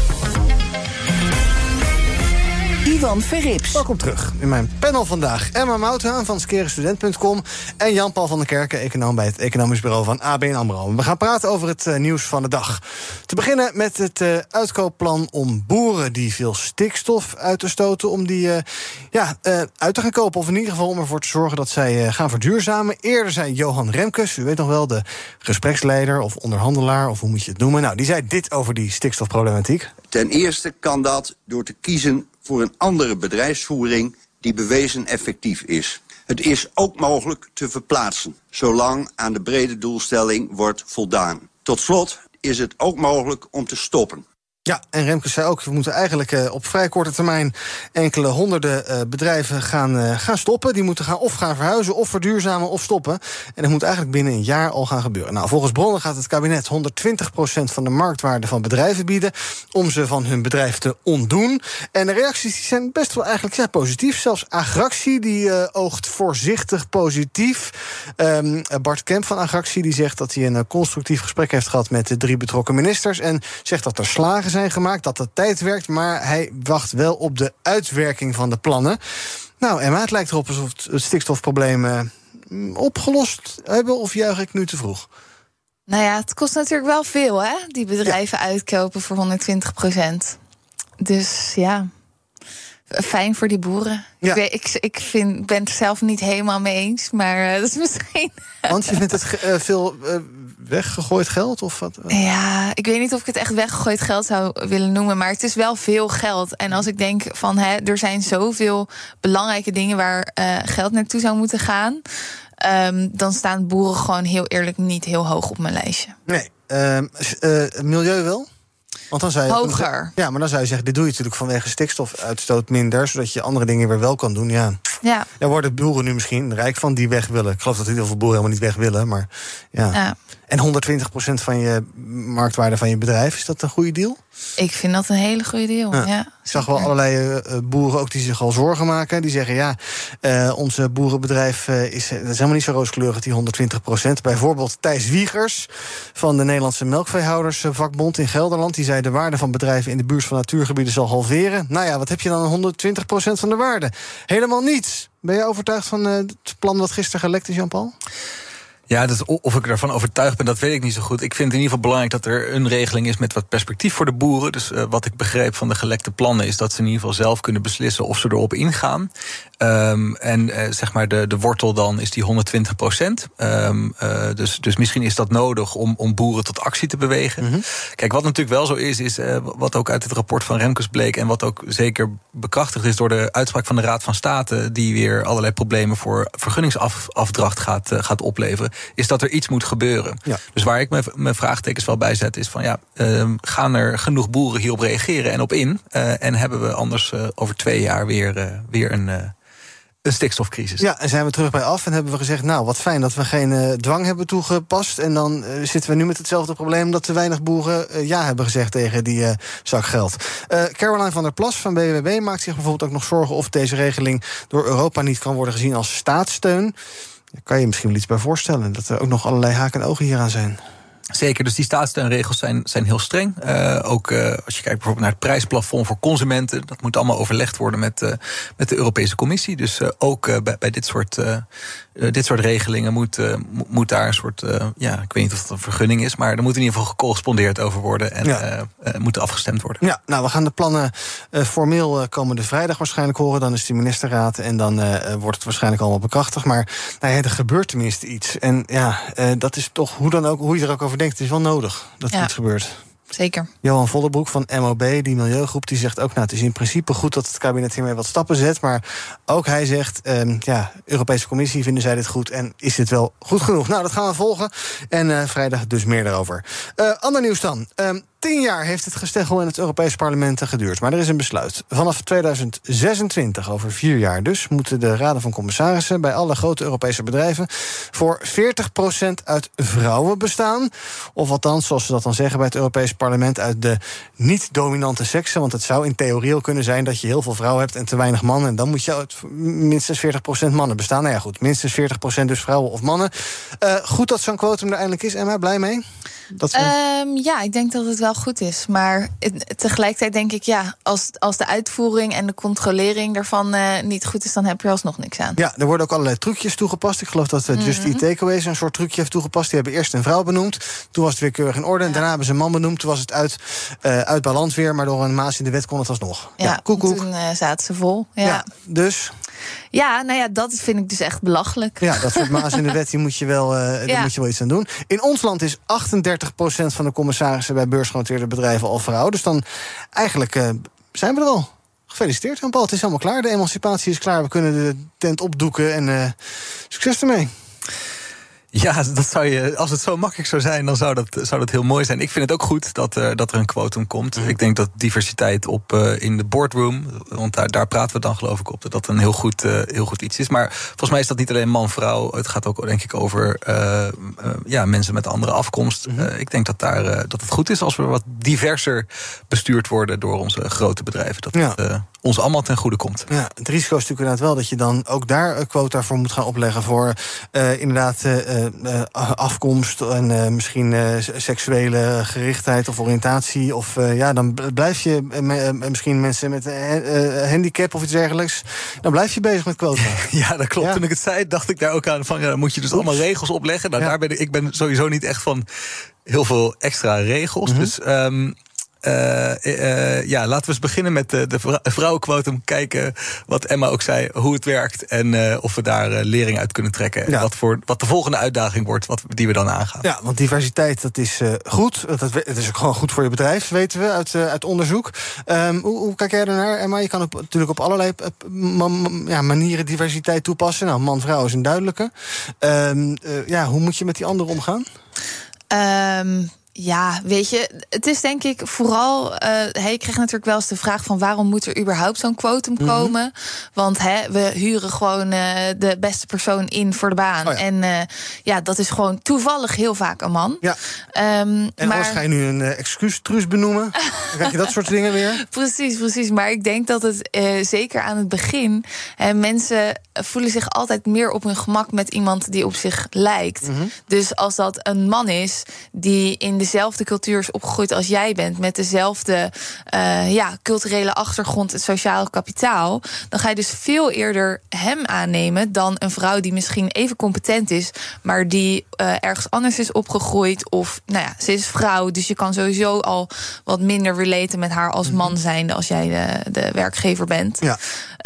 Ivan Verrips. Welkom terug in mijn panel vandaag. Emma Mouthaan van skerenstudent.com en Jan-Paul van der Kerken, econoom bij het economisch bureau van ABN AMRO. We gaan praten over het uh, nieuws van de dag. Te beginnen met het uh, uitkoopplan om boeren die veel stikstof uit te stoten, om die uh, ja, uit te gaan kopen. Of in ieder geval om ervoor te zorgen dat zij gaan verduurzamen. Eerder zei Johan Remkes, u weet nog wel, de gespreksleider of onderhandelaar, of hoe moet je het noemen. Nou, die zei dit over die stikstofproblematiek. Ten eerste kan dat door te kiezen voor een andere bedrijfsvoering die bewezen effectief is. Het is ook mogelijk te verplaatsen, zolang aan de brede doelstelling wordt voldaan. Tot slot is het ook mogelijk om te stoppen. Ja, en Remke zei ook, we moeten eigenlijk uh, op vrij korte termijn enkele honderden uh, bedrijven gaan, uh, gaan stoppen. Die moeten gaan of gaan verhuizen, of verduurzamen, of stoppen. En dat moet eigenlijk binnen een jaar al gaan gebeuren. Nou, volgens bronnen gaat het kabinet 120% van de marktwaarde van bedrijven bieden om ze van hun bedrijf te ontdoen. En de reacties zijn best wel eigenlijk ja, positief. Zelfs Agractie die oogt voorzichtig positief. Um, Bart Kemp van Agractie die zegt dat hij een constructief gesprek heeft gehad met de drie betrokken ministers. En zegt dat er slagen zijn gemaakt, dat de tijd werkt, maar hij wacht wel op de uitwerking van de plannen. Nou, Emma, het lijkt erop alsof het stikstofprobleem uh, opgelost hebben, of juich ik nu te vroeg? Nou ja, het kost natuurlijk wel veel, hè? Die bedrijven ja. uitkopen voor 120 procent. Dus ja, fijn voor die boeren. Ja. Ik, weet, ik, ik vind, ben het zelf niet helemaal mee eens, maar uh, <laughs> dat is misschien. Want je vindt het uh, veel uh, weggegooid geld? Of wat? Ja, ik weet niet of ik het echt weggegooid geld zou willen noemen, maar het is wel veel geld. En als ik denk van hè, er zijn zoveel belangrijke dingen waar geld naartoe zou moeten gaan. Um, dan staan boeren gewoon heel eerlijk niet heel hoog op mijn lijstje. Nee, ehm, milieu wel? Want dan zou je, Hoger. Ja, maar dan zou je zeggen, dit doe je natuurlijk vanwege stikstofuitstoot minder, zodat je andere dingen weer wel kan doen. Ja. Ja. Daar worden boeren nu misschien rijk van die weg willen. Ik geloof dat heel veel boeren helemaal niet weg willen. Maar ja. ja. En 120% van je marktwaarde van je bedrijf, is dat een goede deal? Ik vind dat een hele goede deal. Ja. ja ik zag wel allerlei uh, boeren ook die zich al zorgen maken. Die zeggen, ja, uh, onze boerenbedrijf uh, is, dat is helemaal niet zo rooskleurig, die 120% Bijvoorbeeld Thijs Wiegers van de Nederlandse Melkveehoudersvakbond in Gelderland. Die zei, de waarde van bedrijven in de buurt van natuurgebieden zal halveren. Nou ja, wat heb je dan 120% van de waarde? Helemaal niets. Ben je overtuigd van het plan wat gisteren gelekt is, Jean-Paul? Ja, dat, of ik ervan overtuigd ben, dat weet ik niet zo goed. Ik vind het in ieder geval belangrijk dat er een regeling is met wat perspectief voor de boeren. Dus uh, wat ik begreep van de gelekte plannen is dat ze in ieder geval zelf kunnen beslissen of ze erop ingaan. Um, en uh, zeg maar de, de wortel dan is die 120 procent. Um, uh, dus, dus misschien is dat nodig om, om boeren tot actie te bewegen. Mm -hmm. Kijk, wat natuurlijk wel zo is, is wat ook uit het rapport van Remkes bleek en wat ook zeker bekrachtigd is door de uitspraak van de Raad van State, die weer allerlei problemen voor vergunningsafdracht gaat, gaat opleveren is dat er iets moet gebeuren. Ja. Dus waar ik mijn vraagtekens wel bij zet, is van ja, uh, gaan er genoeg boeren hierop reageren en op in? Uh, en hebben we anders uh, over twee jaar weer, weer een een stikstofcrisis. Ja, en zijn we terug bij af en hebben we gezegd... nou, wat fijn dat we geen uh, dwang hebben toegepast... en dan uh, zitten we nu met hetzelfde probleem... dat te weinig boeren uh, ja hebben gezegd tegen die zak geld. Caroline van der Plas van BWB maakt zich bijvoorbeeld ook nog zorgen... of deze regeling door Europa niet kan worden gezien als staatssteun. Daar kan je misschien wel iets bij voorstellen... dat er ook nog allerlei haken en ogen hieraan zijn. Zeker, dus die staatssteunregels zijn, zijn heel streng. Uh, ook uh, als je kijkt bijvoorbeeld naar het prijsplafond voor consumenten, dat moet allemaal overlegd worden met, uh, met de Europese Commissie. Dus ook bij dit soort uh, dit soort regelingen moet, uh, moet daar een soort, uh, ja, ik weet niet of het een vergunning is, maar er moet in ieder geval gecorrespondeerd over worden en ja. moet afgestemd worden. Ja, nou, we gaan de plannen formeel komende vrijdag waarschijnlijk horen. Dan is de ministerraad en dan wordt het waarschijnlijk allemaal bekrachtigd. Maar nou ja, er gebeurt tenminste iets. En ja, dat is toch, hoe, dan ook, hoe je er ook over denkt, het is wel nodig dat er ja. iets gebeurt. Zeker. Johan Vollerbroek van MOB, die milieugroep, die zegt ook... nou, het is in principe goed dat het kabinet hiermee wat stappen zet... maar ook hij zegt, um, ja, Europese Commissie, vinden zij dit goed... en is dit wel goed genoeg? Nou, dat gaan we volgen. En uh, vrijdag dus meer daarover. Uh, ander nieuws dan. Um, tien jaar heeft het gesteggel in het Europees Parlement geduurd. Maar er is een besluit. Vanaf 2026, over vier jaar dus, moeten de raden van commissarissen bij alle grote Europese bedrijven voor 40% uit vrouwen bestaan. Of althans, zoals ze dat dan zeggen bij het Europees Parlement, uit de niet-dominante seksen. Want het zou in theorie al kunnen zijn dat je heel veel vrouwen hebt en te weinig mannen. En dan moet je uit minstens 40% mannen bestaan. Nou ja, goed, minstens 40% dus vrouwen of mannen. Uh, goed dat zo'n quotum er eindelijk is. Emma, blij mee? Dat um, ja, ik denk dat het wel goed is. Maar tegelijkertijd denk ik, ja, als, als de uitvoering en de controlering daarvan uh, niet goed is, dan heb je alsnog niks aan. Ja, er worden ook allerlei trucjes toegepast. Ik geloof dat uh, Just Eat Takeaways een soort trucje heeft toegepast. Die hebben eerst een vrouw benoemd. Toen was het weer keurig in orde. En daarna hebben ze een man benoemd. Toen was het uit, uh, uit balans weer. Maar door een maas in de wet kon het alsnog. Ja, ja koek, toen zaten ze vol. Ja. ja dus ja, nou ja, dat vind ik dus echt belachelijk. Ja, dat soort maas in de wet, die moet je wel, uh, daar moet je wel iets aan doen. In ons land is 38% van de commissarissen bij beursgenoteerde bedrijven al vrouw. Dus dan eigenlijk uh, zijn we er al. Gefeliciteerd, Jan-Paul. Het is helemaal klaar. De emancipatie is klaar. We kunnen de tent opdoeken en uh, succes ermee. Ja, dat zou je, als het zo makkelijk zou zijn, dan zou dat, zou dat heel mooi zijn. Ik vind het ook goed dat, uh, dat er een quotum komt. Ik denk dat diversiteit op, uh, in de boardroom, want daar, daar praten we dan geloof ik op, dat dat een heel goed, uh, heel goed iets is. Maar volgens mij is dat niet alleen man-vrouw. Het gaat ook denk ik over ja, mensen met andere afkomst. Mm -hmm. ik denk dat, daar, dat het goed is als we wat diverser bestuurd worden door onze grote bedrijven. Dat ja. het, ons allemaal ten goede komt. Ja, het risico is natuurlijk inderdaad wel dat je dan ook daar een quota voor moet gaan opleggen voor inderdaad afkomst en misschien seksuele gerichtheid of oriëntatie. Of ja, dan blijf je misschien mensen met handicap of iets dergelijks. Dan blijf je bezig met quota. <laughs> ja, dat klopt. Ja. Toen ik het zei, dacht ik daar ook aan van ja, dan moet je dus Oeps. allemaal regels opleggen. Nou, ja. daar ben ik, ik ben sowieso niet echt van heel veel extra regels. Mm -hmm. Dus um, uh, uh, ja, laten we eens beginnen met de, de vrouwenquotum. Kijken wat Emma ook zei, hoe het werkt. En uh, of we daar lering uit kunnen trekken. Ja. Wat, voor, wat de volgende uitdaging wordt, wat, die we dan aangaan. Ja, want diversiteit, dat is goed. Dat, het is ook gewoon goed voor je bedrijf, weten we uit, uit onderzoek. Um, hoe, hoe, kijk jij ernaar, Emma? Je kan natuurlijk op allerlei ja, manieren diversiteit toepassen. Nou, man-vrouw is een duidelijke. Um, ja, hoe moet je met die anderen omgaan? Um ja, weet je, het is denk ik vooral. Uh, hey, ik kreeg natuurlijk wel eens de vraag van waarom moet er überhaupt zo'n quotum mm -hmm. komen? Want hè, we huren gewoon uh, de beste persoon in voor de baan. Oh ja. En uh, ja, dat is gewoon toevallig heel vaak een man. Ja. Um, en maar... als ga je nu een excuustruus benoemen? dan krijg je dat soort dingen weer. <laughs> Precies, precies. Maar ik denk dat het zeker aan het begin. mensen voelen zich altijd meer op hun gemak met iemand die op zich lijkt. Mm -hmm. Dus als dat een man is die in dezelfde cultuur is opgegroeid als jij bent, met dezelfde uh, ja, culturele achtergrond, het sociaal kapitaal, dan ga je dus veel eerder hem aannemen dan een vrouw die misschien even competent is, maar die uh, ergens anders is opgegroeid. Of nou ja, ze is vrouw, dus je kan sowieso al wat minder relaten met haar als man zijnde als jij de, de werkgever bent. Ja.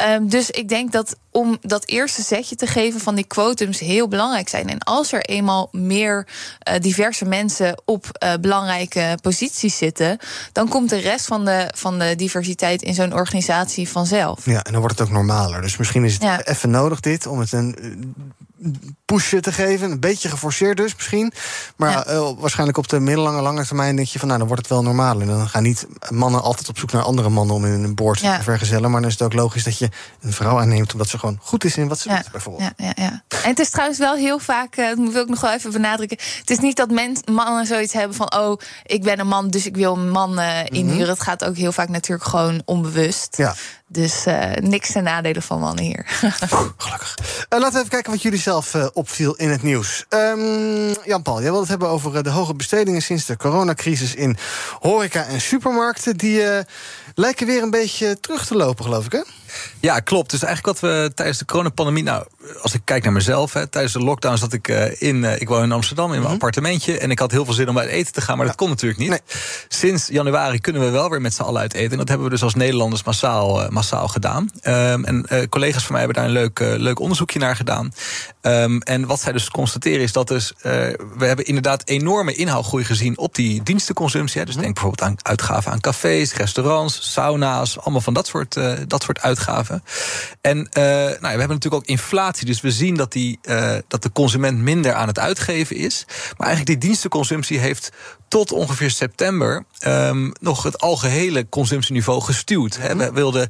Um, dus ik denk dat om dat eerste setje te geven van die quotums heel belangrijk zijn. En als er eenmaal meer uh, diverse mensen op uh, belangrijke posities zitten, dan komt de rest van de, van de diversiteit in zo'n organisatie vanzelf. Ja, en dan wordt het ook normaler. Dus misschien is het ja. even nodig dit om het een pushje te geven. Een beetje geforceerd dus misschien. Maar ja. uh, waarschijnlijk op de middellange, lange termijn denk je van... nou, dan wordt het wel normaal. En dan gaan niet mannen altijd op zoek naar andere mannen... om in een boord ja. te vergezellen. Maar dan is het ook logisch dat je een vrouw aanneemt... omdat ze gewoon goed is in wat ze ja. doet, bijvoorbeeld. Ja, ja, ja. En het is trouwens wel heel vaak, uh, dat wil ik nog wel even benadrukken... het is niet dat men, mannen zoiets hebben van... oh, ik ben een man, dus ik wil een man uh, inhuren. Mm -hmm. Het gaat ook heel vaak natuurlijk gewoon onbewust. Ja. Dus uh, niks ten nadele van mannen hier. <laughs> Gelukkig. Laten we even kijken wat jullie zelf opviel in het nieuws. Um, Jan-Paul, jij wilde het hebben over de hoge bestedingen sinds de coronacrisis in horeca en supermarkten. Die lijken weer een beetje terug te lopen, geloof ik, hè? Ja, klopt. Dus eigenlijk wat we tijdens de coronapandemie... nou, als ik kijk naar mezelf, hè, tijdens de lockdown zat ik uh, in... Uh, ik woon in Amsterdam, in mijn mm -hmm. appartementje... en ik had heel veel zin om uit eten te gaan, maar ja. dat kon natuurlijk niet. Nee. Sinds januari kunnen we wel weer met z'n allen uit eten. En dat hebben we dus als Nederlanders massaal, uh, massaal gedaan. Um, en collega's van mij hebben daar een leuk, leuk onderzoekje naar gedaan. Um, en wat zij dus constateren is dat dus... we hebben inderdaad enorme inhaalgroei gezien op die dienstenconsumptie. Hè. Dus mm -hmm. denk bijvoorbeeld aan uitgaven aan cafés, restaurants, sauna's... allemaal van dat soort, dat soort uitgaven uitgaven. En uh, nou, we hebben natuurlijk ook inflatie. Dus we zien dat, die, uh, dat de consument minder aan het uitgeven is. Maar eigenlijk die dienstenconsumptie heeft tot ongeveer september um, nog het algehele consumptieniveau gestuurd. Mm We wilden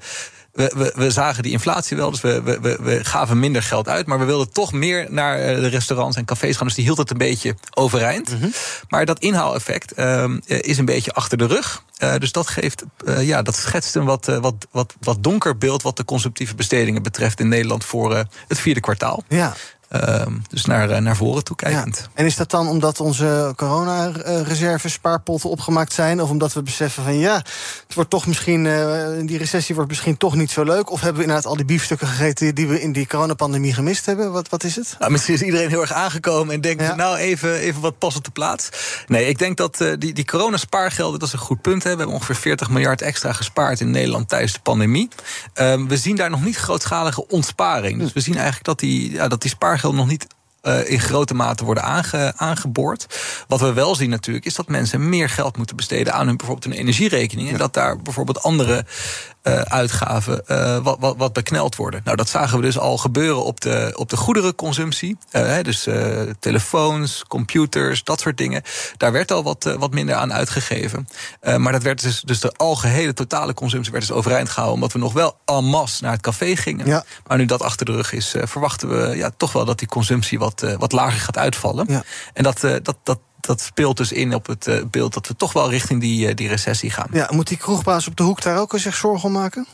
we, we, we, zagen die inflatie wel, dus we, we, we, gaven minder geld uit. Maar we wilden toch meer naar eh, de restaurants en cafés gaan. Dus die hield het een beetje overeind. Mhm. Maar dat inhaaleffect uh, is een beetje achter de rug. Uh, dus dat, geeft, uh, ja, dat schetst een wat, wat, wat, wat donker beeld... wat de consumptieve bestedingen betreft in Nederland... voor het vierde kwartaal. Ja. Uh, dus naar, eh, naar voren toe kijkend. Ja. En is dat dan omdat onze coronareserves spaarpotten opgemaakt zijn? Of omdat we beseffen van ja, het wordt toch misschien, uh, die recessie wordt misschien toch niet zo leuk? Of hebben we inderdaad al die biefstukken gegeten die we in die coronapandemie gemist hebben? Wat, wat is het? Nou, misschien is iedereen heel erg aangekomen en denkt, ja. nou even, even wat pas op de plaats. Nee, ik denk dat uh, die, die coronaspaargelden, dat is een goed punt. Hè. We hebben ongeveer 40 miljard extra gespaard in Nederland tijdens de pandemie. Uh, we zien daar nog niet grootschalige ontsparing. Dus we zien eigenlijk dat die, ja, dat die spaargelden nog niet uh, in grote mate worden aange, aangeboord. Wat we wel zien natuurlijk, is dat mensen meer geld moeten besteden aan hun bijvoorbeeld hun energierekening. En dat daar bijvoorbeeld andere uh, uitgaven uh, wat, wat, wat bekneld worden. Nou, dat zagen we dus al gebeuren op de, op de goederenconsumptie. Uh, dus telefoons, computers, dat soort dingen. Daar werd al wat, wat minder aan uitgegeven. maar dat werd dus, dus de algehele totale consumptie werd dus overeind gehouden. Omdat we nog wel en masse naar het café gingen. Ja. Maar nu dat achter de rug is, verwachten we ja, toch wel dat die consumptie wat, wat lager gaat uitvallen. Ja. En dat, dat, dat dat speelt dus in op het uh, beeld dat we toch wel richting die, uh, die recessie gaan. Ja, moet die kroegbaas op de hoek daar ook zich zorgen om maken?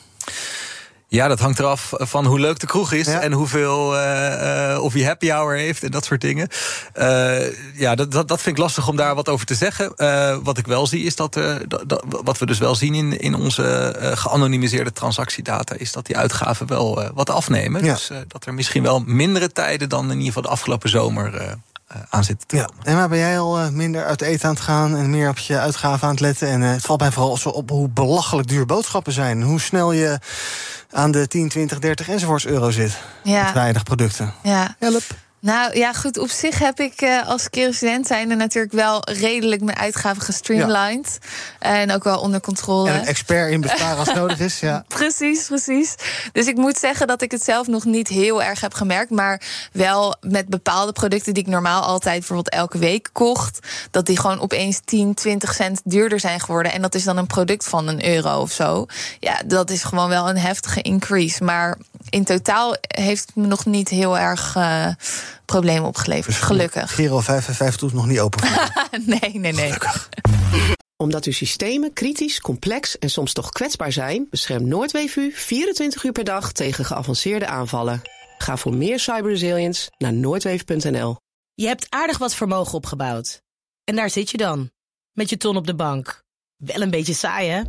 Ja, dat hangt eraf van hoe leuk de kroeg is en hoeveel uh, of je happy hour heeft en dat soort dingen. Uh, ja, dat, dat, dat vind ik lastig om daar wat over te zeggen. Wat ik wel zie is dat, dat, wat we dus wel zien in, in onze geanonimiseerde transactiedata, is dat die uitgaven wel wat afnemen. Ja. Dus dat er misschien wel mindere tijden dan in ieder geval de afgelopen zomer aan zitten te ja. En maar ben jij al uh, minder uit eten aan het gaan en meer op je uitgaven aan het letten? En uh, het valt mij vooral op hoe belachelijk duur boodschappen zijn. Hoe snel je aan de 10, 20, 30 enzovoorts euro zit. Ja. Met weinig producten. Ja. Help. Nou ja, goed. Op zich heb ik uh, als zijn zijnde natuurlijk wel redelijk mijn uitgaven gestreamlined. Ja. En ook wel onder controle. En een expert in besparen als nodig is. Ja. <laughs> precies, precies. Dus ik moet zeggen dat ik het zelf nog niet heel erg heb gemerkt. Maar wel met bepaalde producten die ik normaal altijd bijvoorbeeld elke week kocht. Dat die gewoon opeens 10, 20 cent duurder zijn geworden. En dat is dan een product van een euro of zo. Ja, dat is gewoon wel een heftige increase. Maar in totaal heeft het me nog niet heel erg. Uh, problemen opgeleverd. Dus gelukkig. Giro 555 doet nog niet open. <laughs> nee, nee, nee. Omdat uw systemen kritisch, complex en soms toch kwetsbaar zijn, beschermt Noordweef 24 uur per dag tegen geavanceerde aanvallen. Ga voor meer cyberresilience naar noordweef.nl. Je hebt aardig wat vermogen opgebouwd. En daar zit je dan, met je ton op de bank. Wel een beetje saai, hè?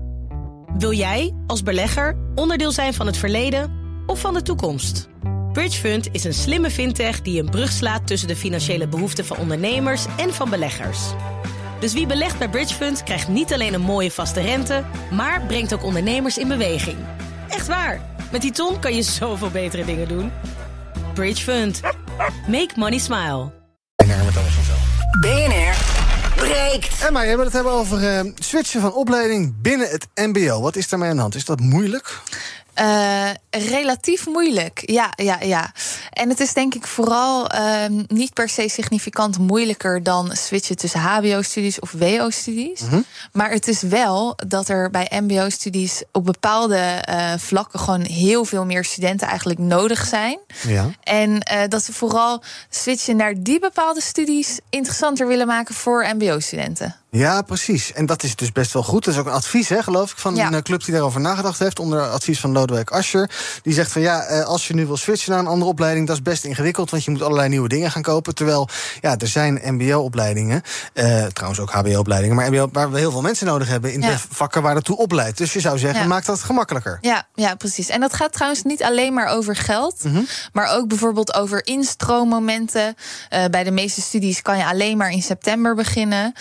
Wil jij, als belegger, onderdeel zijn van het verleden of van de toekomst? Bridgefund is een slimme fintech die een brug slaat tussen de financiële behoeften van ondernemers en van beleggers. Dus wie belegt bij Bridgefund krijgt niet alleen een mooie vaste rente, maar brengt ook ondernemers in beweging. Echt waar. Met die ton kan je zoveel betere dingen doen. Bridgefund. Make money smile. BNR met alles vanzelf. BNR breekt. En maar, we het hebben over uh, switchen van opleiding binnen het MBO. Wat is daarmee aan de hand? Is dat moeilijk? Uh, relatief moeilijk, ja, ja, ja. En het is denk ik vooral uh, niet per se significant moeilijker dan switchen tussen HBO-studies of WO-studies. Mm -hmm. Maar het is wel dat er bij MBO-studies op bepaalde uh, vlakken gewoon heel veel meer studenten eigenlijk nodig zijn. Ja. En dat ze vooral switchen naar die bepaalde studies interessanter willen maken voor MBO-studenten. Ja, precies. En dat is dus best wel goed. Dat is ook een advies, hè, geloof ik, van een club die daarover nagedacht heeft. Onder advies van Lodewijk Asscher. Die zegt van ja, eh, als je nu wil switchen naar een andere opleiding, dat is best ingewikkeld. Want je moet allerlei nieuwe dingen gaan kopen. Terwijl ja, er zijn MBO-opleidingen, uh, trouwens ook HBO-opleidingen, maar MBO waar we heel veel mensen nodig hebben in de vakken waar het toe opleidt. Dus je zou zeggen, maak dat gemakkelijker. Ja, ja, precies. En dat gaat trouwens niet alleen maar over geld, mm -hmm. maar ook bijvoorbeeld over instroommomenten. Uh, bij de meeste studies kan je alleen maar in september beginnen.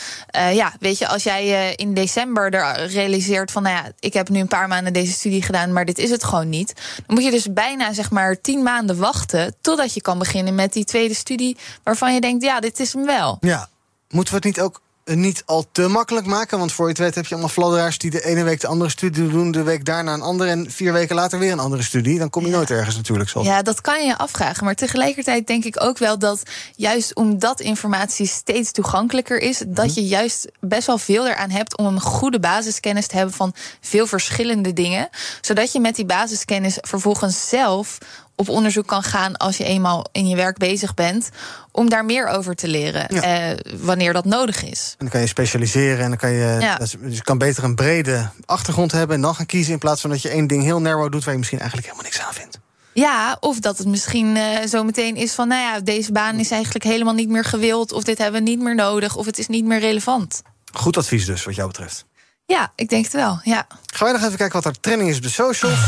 ja, ja, weet je, als jij uh, in december er realiseert van, nou ja, ik heb nu een paar maanden deze studie gedaan, maar dit is het gewoon niet. Dan moet je dus bijna zeg maar tien maanden wachten totdat je kan beginnen met die tweede studie waarvan je denkt, ja, dit is hem wel. Ja, moeten we het niet ook niet al te makkelijk maken. Want voor je het weet heb je allemaal fladderaars die de ene week de andere studie doen, de week daarna een andere en vier weken later weer een andere studie. Dan kom je nooit ergens natuurlijk. Zoals. Ja, dat kan je afvragen. Maar tegelijkertijd denk ik ook wel dat juist omdat informatie steeds toegankelijker is, dat Mhm. je juist best wel veel eraan hebt om een goede basiskennis te hebben van veel verschillende dingen. Zodat je met die basiskennis vervolgens zelf op onderzoek kan gaan als je eenmaal in je werk bezig bent. Om daar meer over te leren eh, wanneer dat nodig is. En dan kan je specialiseren en dan kan je. Ja. is- Dus je kan beter een brede achtergrond hebben en dan gaan kiezen. In plaats van dat je één ding heel narrow doet waar je misschien eigenlijk helemaal niks aan vindt. Ja, of dat het misschien eh, zo meteen is van, nou ja, deze baan is eigenlijk helemaal niet meer gewild, of dit hebben we niet meer nodig, of het is niet meer relevant. Goed advies dus, wat jou betreft. Ja, ik denk het wel. Ja. Gaan wij nog even kijken wat er trending is op de socials.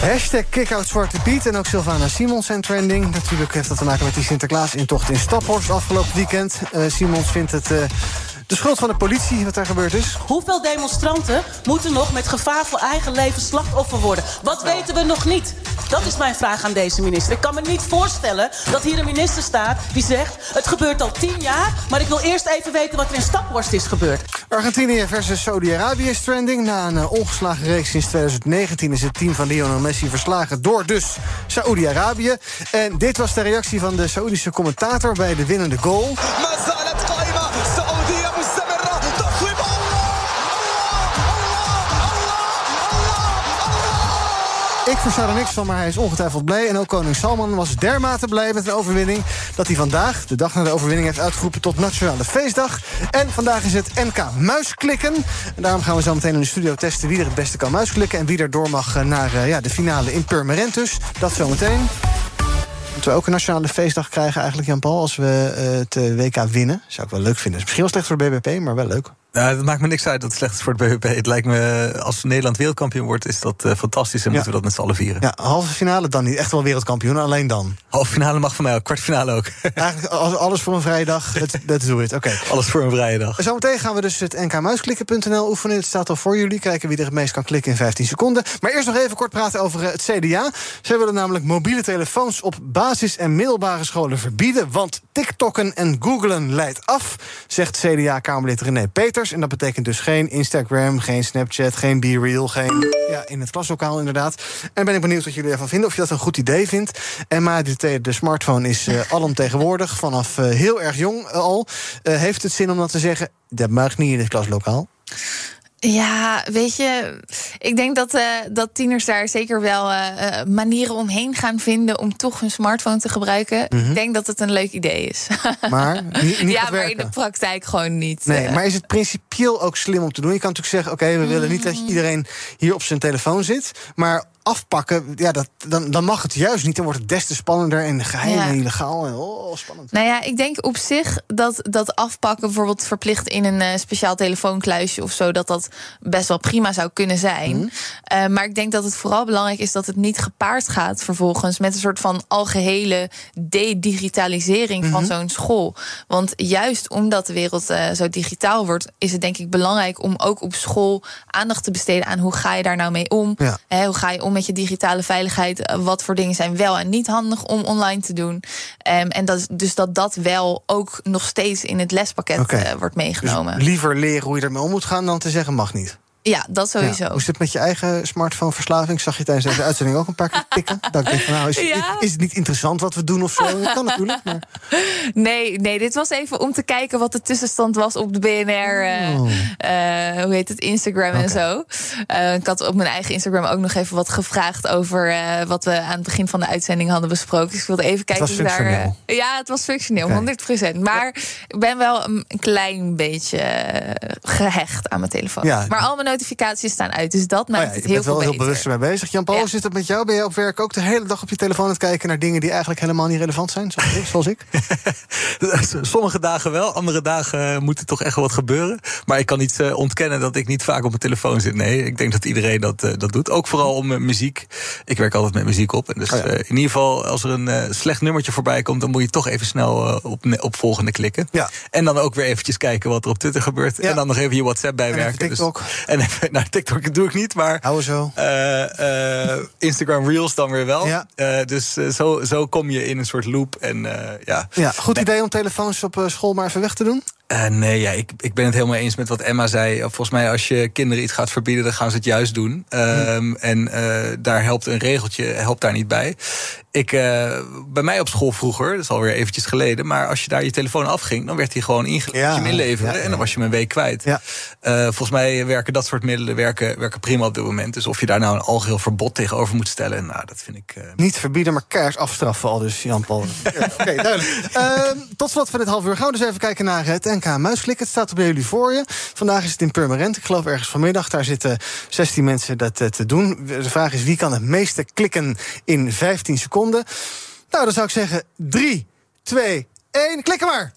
Hashtag Kickout Zwarte Piet en ook Sylvana Simons zijn trending. Natuurlijk heeft dat te maken met die Sinterklaas-intocht in Staphorst afgelopen weekend. Eh, Simons vindt het eh, de schuld van de politie wat daar gebeurd is. Hoeveel demonstranten moeten nog met gevaar voor eigen leven slachtoffer worden? Wat weten we nog niet? Dat is mijn vraag aan deze minister. Ik kan me niet voorstellen dat hier een minister staat die zegt... het gebeurt al tien jaar, maar ik wil eerst even weten wat er in Staphorst is gebeurd. Argentinië versus Saudi-Arabië is trending. Na een eh, ongeslagen reeks sinds 2019 is het team van Lionel Messi verslagen door dus Saudi-Arabië. En dit was de reactie van de Saoedische commentator bij de winnende goal. Ik versta er niks van, maar hij is ongetwijfeld blij. En ook koning Salman was dermate blij met de overwinning... dat hij vandaag, de dag na de overwinning, heeft uitgeroepen tot Nationale Feestdag. En vandaag is het NK Muisklikken. En daarom gaan we zo meteen in de studio testen... wie er het beste kan muisklikken en wie er door mag eh, naar eh, ja, de finale in Purmerend dus. Dat zometeen. Moeten we ook een nationale feestdag krijgen eigenlijk, Jan-Paul... als we eh, het WK winnen? Zou ik wel leuk vinden. Is misschien wel slecht voor BBP, maar wel leuk. Nou, het maakt me niks uit dat het slecht is voor het BBP. Het lijkt me, als Nederland wereldkampioen wordt, is dat eh, fantastisch. En Ja. moeten we dat met z'n allen vieren. Ja, halve finale dan niet. Echt wel wereldkampioen, alleen dan. Halve finale mag van mij ook, kwartfinale ook. <laughs> Eigenlijk alles voor een vrije dag. Let's, let's do it. Oké. Alles voor een vrije dag. Zometeen gaan we dus het nkmuisklikken.nl oefenen. Het staat al voor jullie. Kijken wie er het meest kan klikken in 15 seconden. Maar eerst nog even kort praten over eh, het CDA. Zij willen namelijk mobiele telefoons op basis- en middelbare scholen verbieden. Want TikTokken en googlen leidt af, zegt CDA-Kamerlid René En dat betekent dus geen Instagram, geen Snapchat, geen BeReal, geen... Ja, in het klaslokaal inderdaad. En ben ik benieuwd wat jullie ervan vinden. Of je dat een goed idee vindt. En maar de, de smartphone is eh alomtegenwoordig. Vanaf eh, heel erg jong eh, al. Heeft het zin om dat te zeggen? Dat mag niet in het klaslokaal. Ja, weet je, ik denk dat, eh, dat tieners daar zeker wel eh, eh, manieren omheen gaan vinden om toch hun smartphone te gebruiken. Mhm. Ik denk dat het een leuk idee is. <laughs> Maar niet, niet ja, maar in de praktijk gewoon niet. Nee, maar is het principieel ook slim om te doen? Je kan natuurlijk zeggen, oké, we willen niet Mm. dat iedereen hier op zijn telefoon zit. Maar afpakken, ja, dat, dan, dan mag het juist niet. Dan wordt het des te spannender en geheim Ja. en illegaal. En, oh, spannend. Nou ja, ik denk op zich dat dat afpakken bijvoorbeeld verplicht in een eh, speciaal telefoonkluisje of zo, dat dat best wel prima zou kunnen zijn. Mhm. Eh, maar ik denk dat het vooral belangrijk is dat het niet gepaard gaat vervolgens met een soort van algehele de-digitalisering van Mhm. zo'n school. Want juist omdat de wereld eh, zo digitaal wordt, is het denk ik belangrijk om ook op school aandacht te besteden aan hoe ga je daar nou mee om. Ja. Hè, hoe ga je om met je digitale veiligheid? Eh, Wat voor dingen zijn wel en niet handig om online te doen? Ehm, en dat, dus dat dat wel ook nog steeds in het lespakket eh, wordt meegenomen. Dus liever leren hoe je ermee om moet gaan dan te zeggen mag niet. Ja, dat sowieso. Ja. Hoe zit het met je eigen smartphoneverslaving? Zag je tijdens deze uitzending ook een paar keer tikken. <laughs> Dat ik denk van, nou, is, Ja. is het niet interessant wat we doen of zo? Dat kan natuurlijk. Maar... <laughs> Nee, nee, dit was even om te kijken wat de tussenstand was op de BNR. eh, Oh. eh, hoe heet het? Instagram en zo. Eh, ik had op mijn eigen Instagram ook nog even wat gevraagd over wat we aan het begin van de uitzending hadden besproken. Dus ik wilde even kijken was of daar. ja, het was functioneel, Oké. 100%. Maar ik ben wel een klein beetje eh, gehecht aan mijn telefoon. Ja. Maar al mijn notificaties staan uit, dus dat Oh maakt ja, het je heel bent wel veel heel beter. bewust ermee bezig. Jan Paul, hoe zit het met jou? Ben je op werk ook de hele dag op je telefoon aan het kijken naar dingen die eigenlijk helemaal niet relevant zijn? Zoals ik? Zoals ik? <laughs> Sommige dagen wel, andere dagen moet er toch echt wel wat gebeuren. Maar ik kan niet eh, ontkennen dat ik niet vaak op mijn telefoon zit. Nee, ik denk dat iedereen dat, eh, dat doet. Ook vooral om muziek. Ik werk altijd met muziek op. En dus Oh ja. eh, in ieder geval, als er een slecht nummertje voorbij komt... dan moet je toch even snel op, op volgende klikken. Ja. En dan ook weer eventjes kijken wat er op Twitter gebeurt. Ja. En dan nog even je WhatsApp bijwerken. even TikTok. Dus, en <laughs> even, nou, TikTok doe ik niet, maar... Hou zo. eh, eh, Instagram Reels dan weer wel. Ja. Eh, dus zo, zo kom je in een soort loop. En ja, Ja, goed idee om telefoons op school maar even weg te doen. Uh, nee, ja, ik, ik ben het helemaal eens met wat Emma zei. Volgens mij, als je kinderen iets gaat verbieden, dan gaan ze het juist doen. Um, en uh, daar helpt een regeltje helpt daar niet bij. Ik, uh, bij mij op school vroeger, dat is alweer eventjes geleden... maar als je daar je telefoon afging, dan werd hij gewoon ingeleverd. Ja, je hem inleveren, ja, ja. en dan was je hem een week kwijt. volgens mij werken dat soort middelen werken, werken prima op dit moment. Dus of je daar nou een algeheel verbod tegenover moet stellen... nou, dat vind ik... Niet verbieden, maar keihard afstraffen al dus, Jan-Paul. <laughs> Oké, okay, duidelijk. Ehm, tot slot van dit half uur gaan we dus even kijken naar het NK Muisklik. Het staat bij jullie voor je. Vandaag is het in Purmerend. Ik geloof ergens vanmiddag. Daar zitten 16 mensen dat te doen. De vraag is wie kan het meeste klikken in 15 seconden? Nou, dan zou ik zeggen 3, 2, 1. Klikken maar!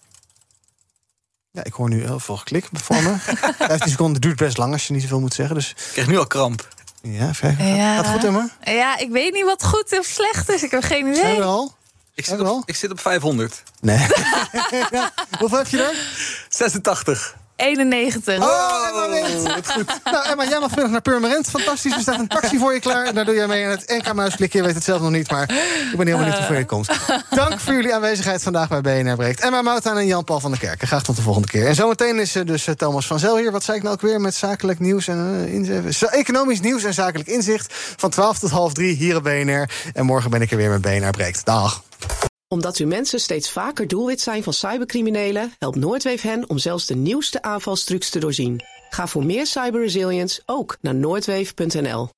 Ja, ik hoor nu heel veel geklik voor me. <laughs> 15 seconden duurt best lang als je niet zoveel moet zeggen. Dus... Ik krijg nu al kramp. Ja, ver. Ja. Gaat goed, Emma? Ja, ik weet niet wat goed of slecht is. Ik heb geen idee. Zijn we al? Ik zit, op, ik zit op 500. Nee. <laughs> Hoeveel heb je er? 86. 91. Oh, Emma wint. Goed. <laughs> Nou, Emma, jij mag vanmiddag naar Purmerend. Fantastisch, er staat een taxi voor je klaar. Daar doe jij mee aan het NK-muisklik. Je weet het zelf nog niet, maar ik ben heel benieuwd hoe ver je komt. Dank voor jullie aanwezigheid vandaag bij BNR Breekt. Emma Moutaan en Jan-Paul van der Kerken. Graag tot de volgende keer. En zometeen is dus Thomas van Zel hier. Wat zei ik nou ook weer met zakelijk nieuws en uh, economisch nieuws en zakelijk inzicht. Van 12 tot half 3 hier op BNR. En morgen ben ik er weer met BNR Breekt. Dag omdat uw mensen steeds vaker doelwit zijn van cybercriminelen, helpt Noordweef hen om zelfs de nieuwste aanvalstrucs te doorzien. Ga voor meer cyberresilience ook naar noordweef.nl.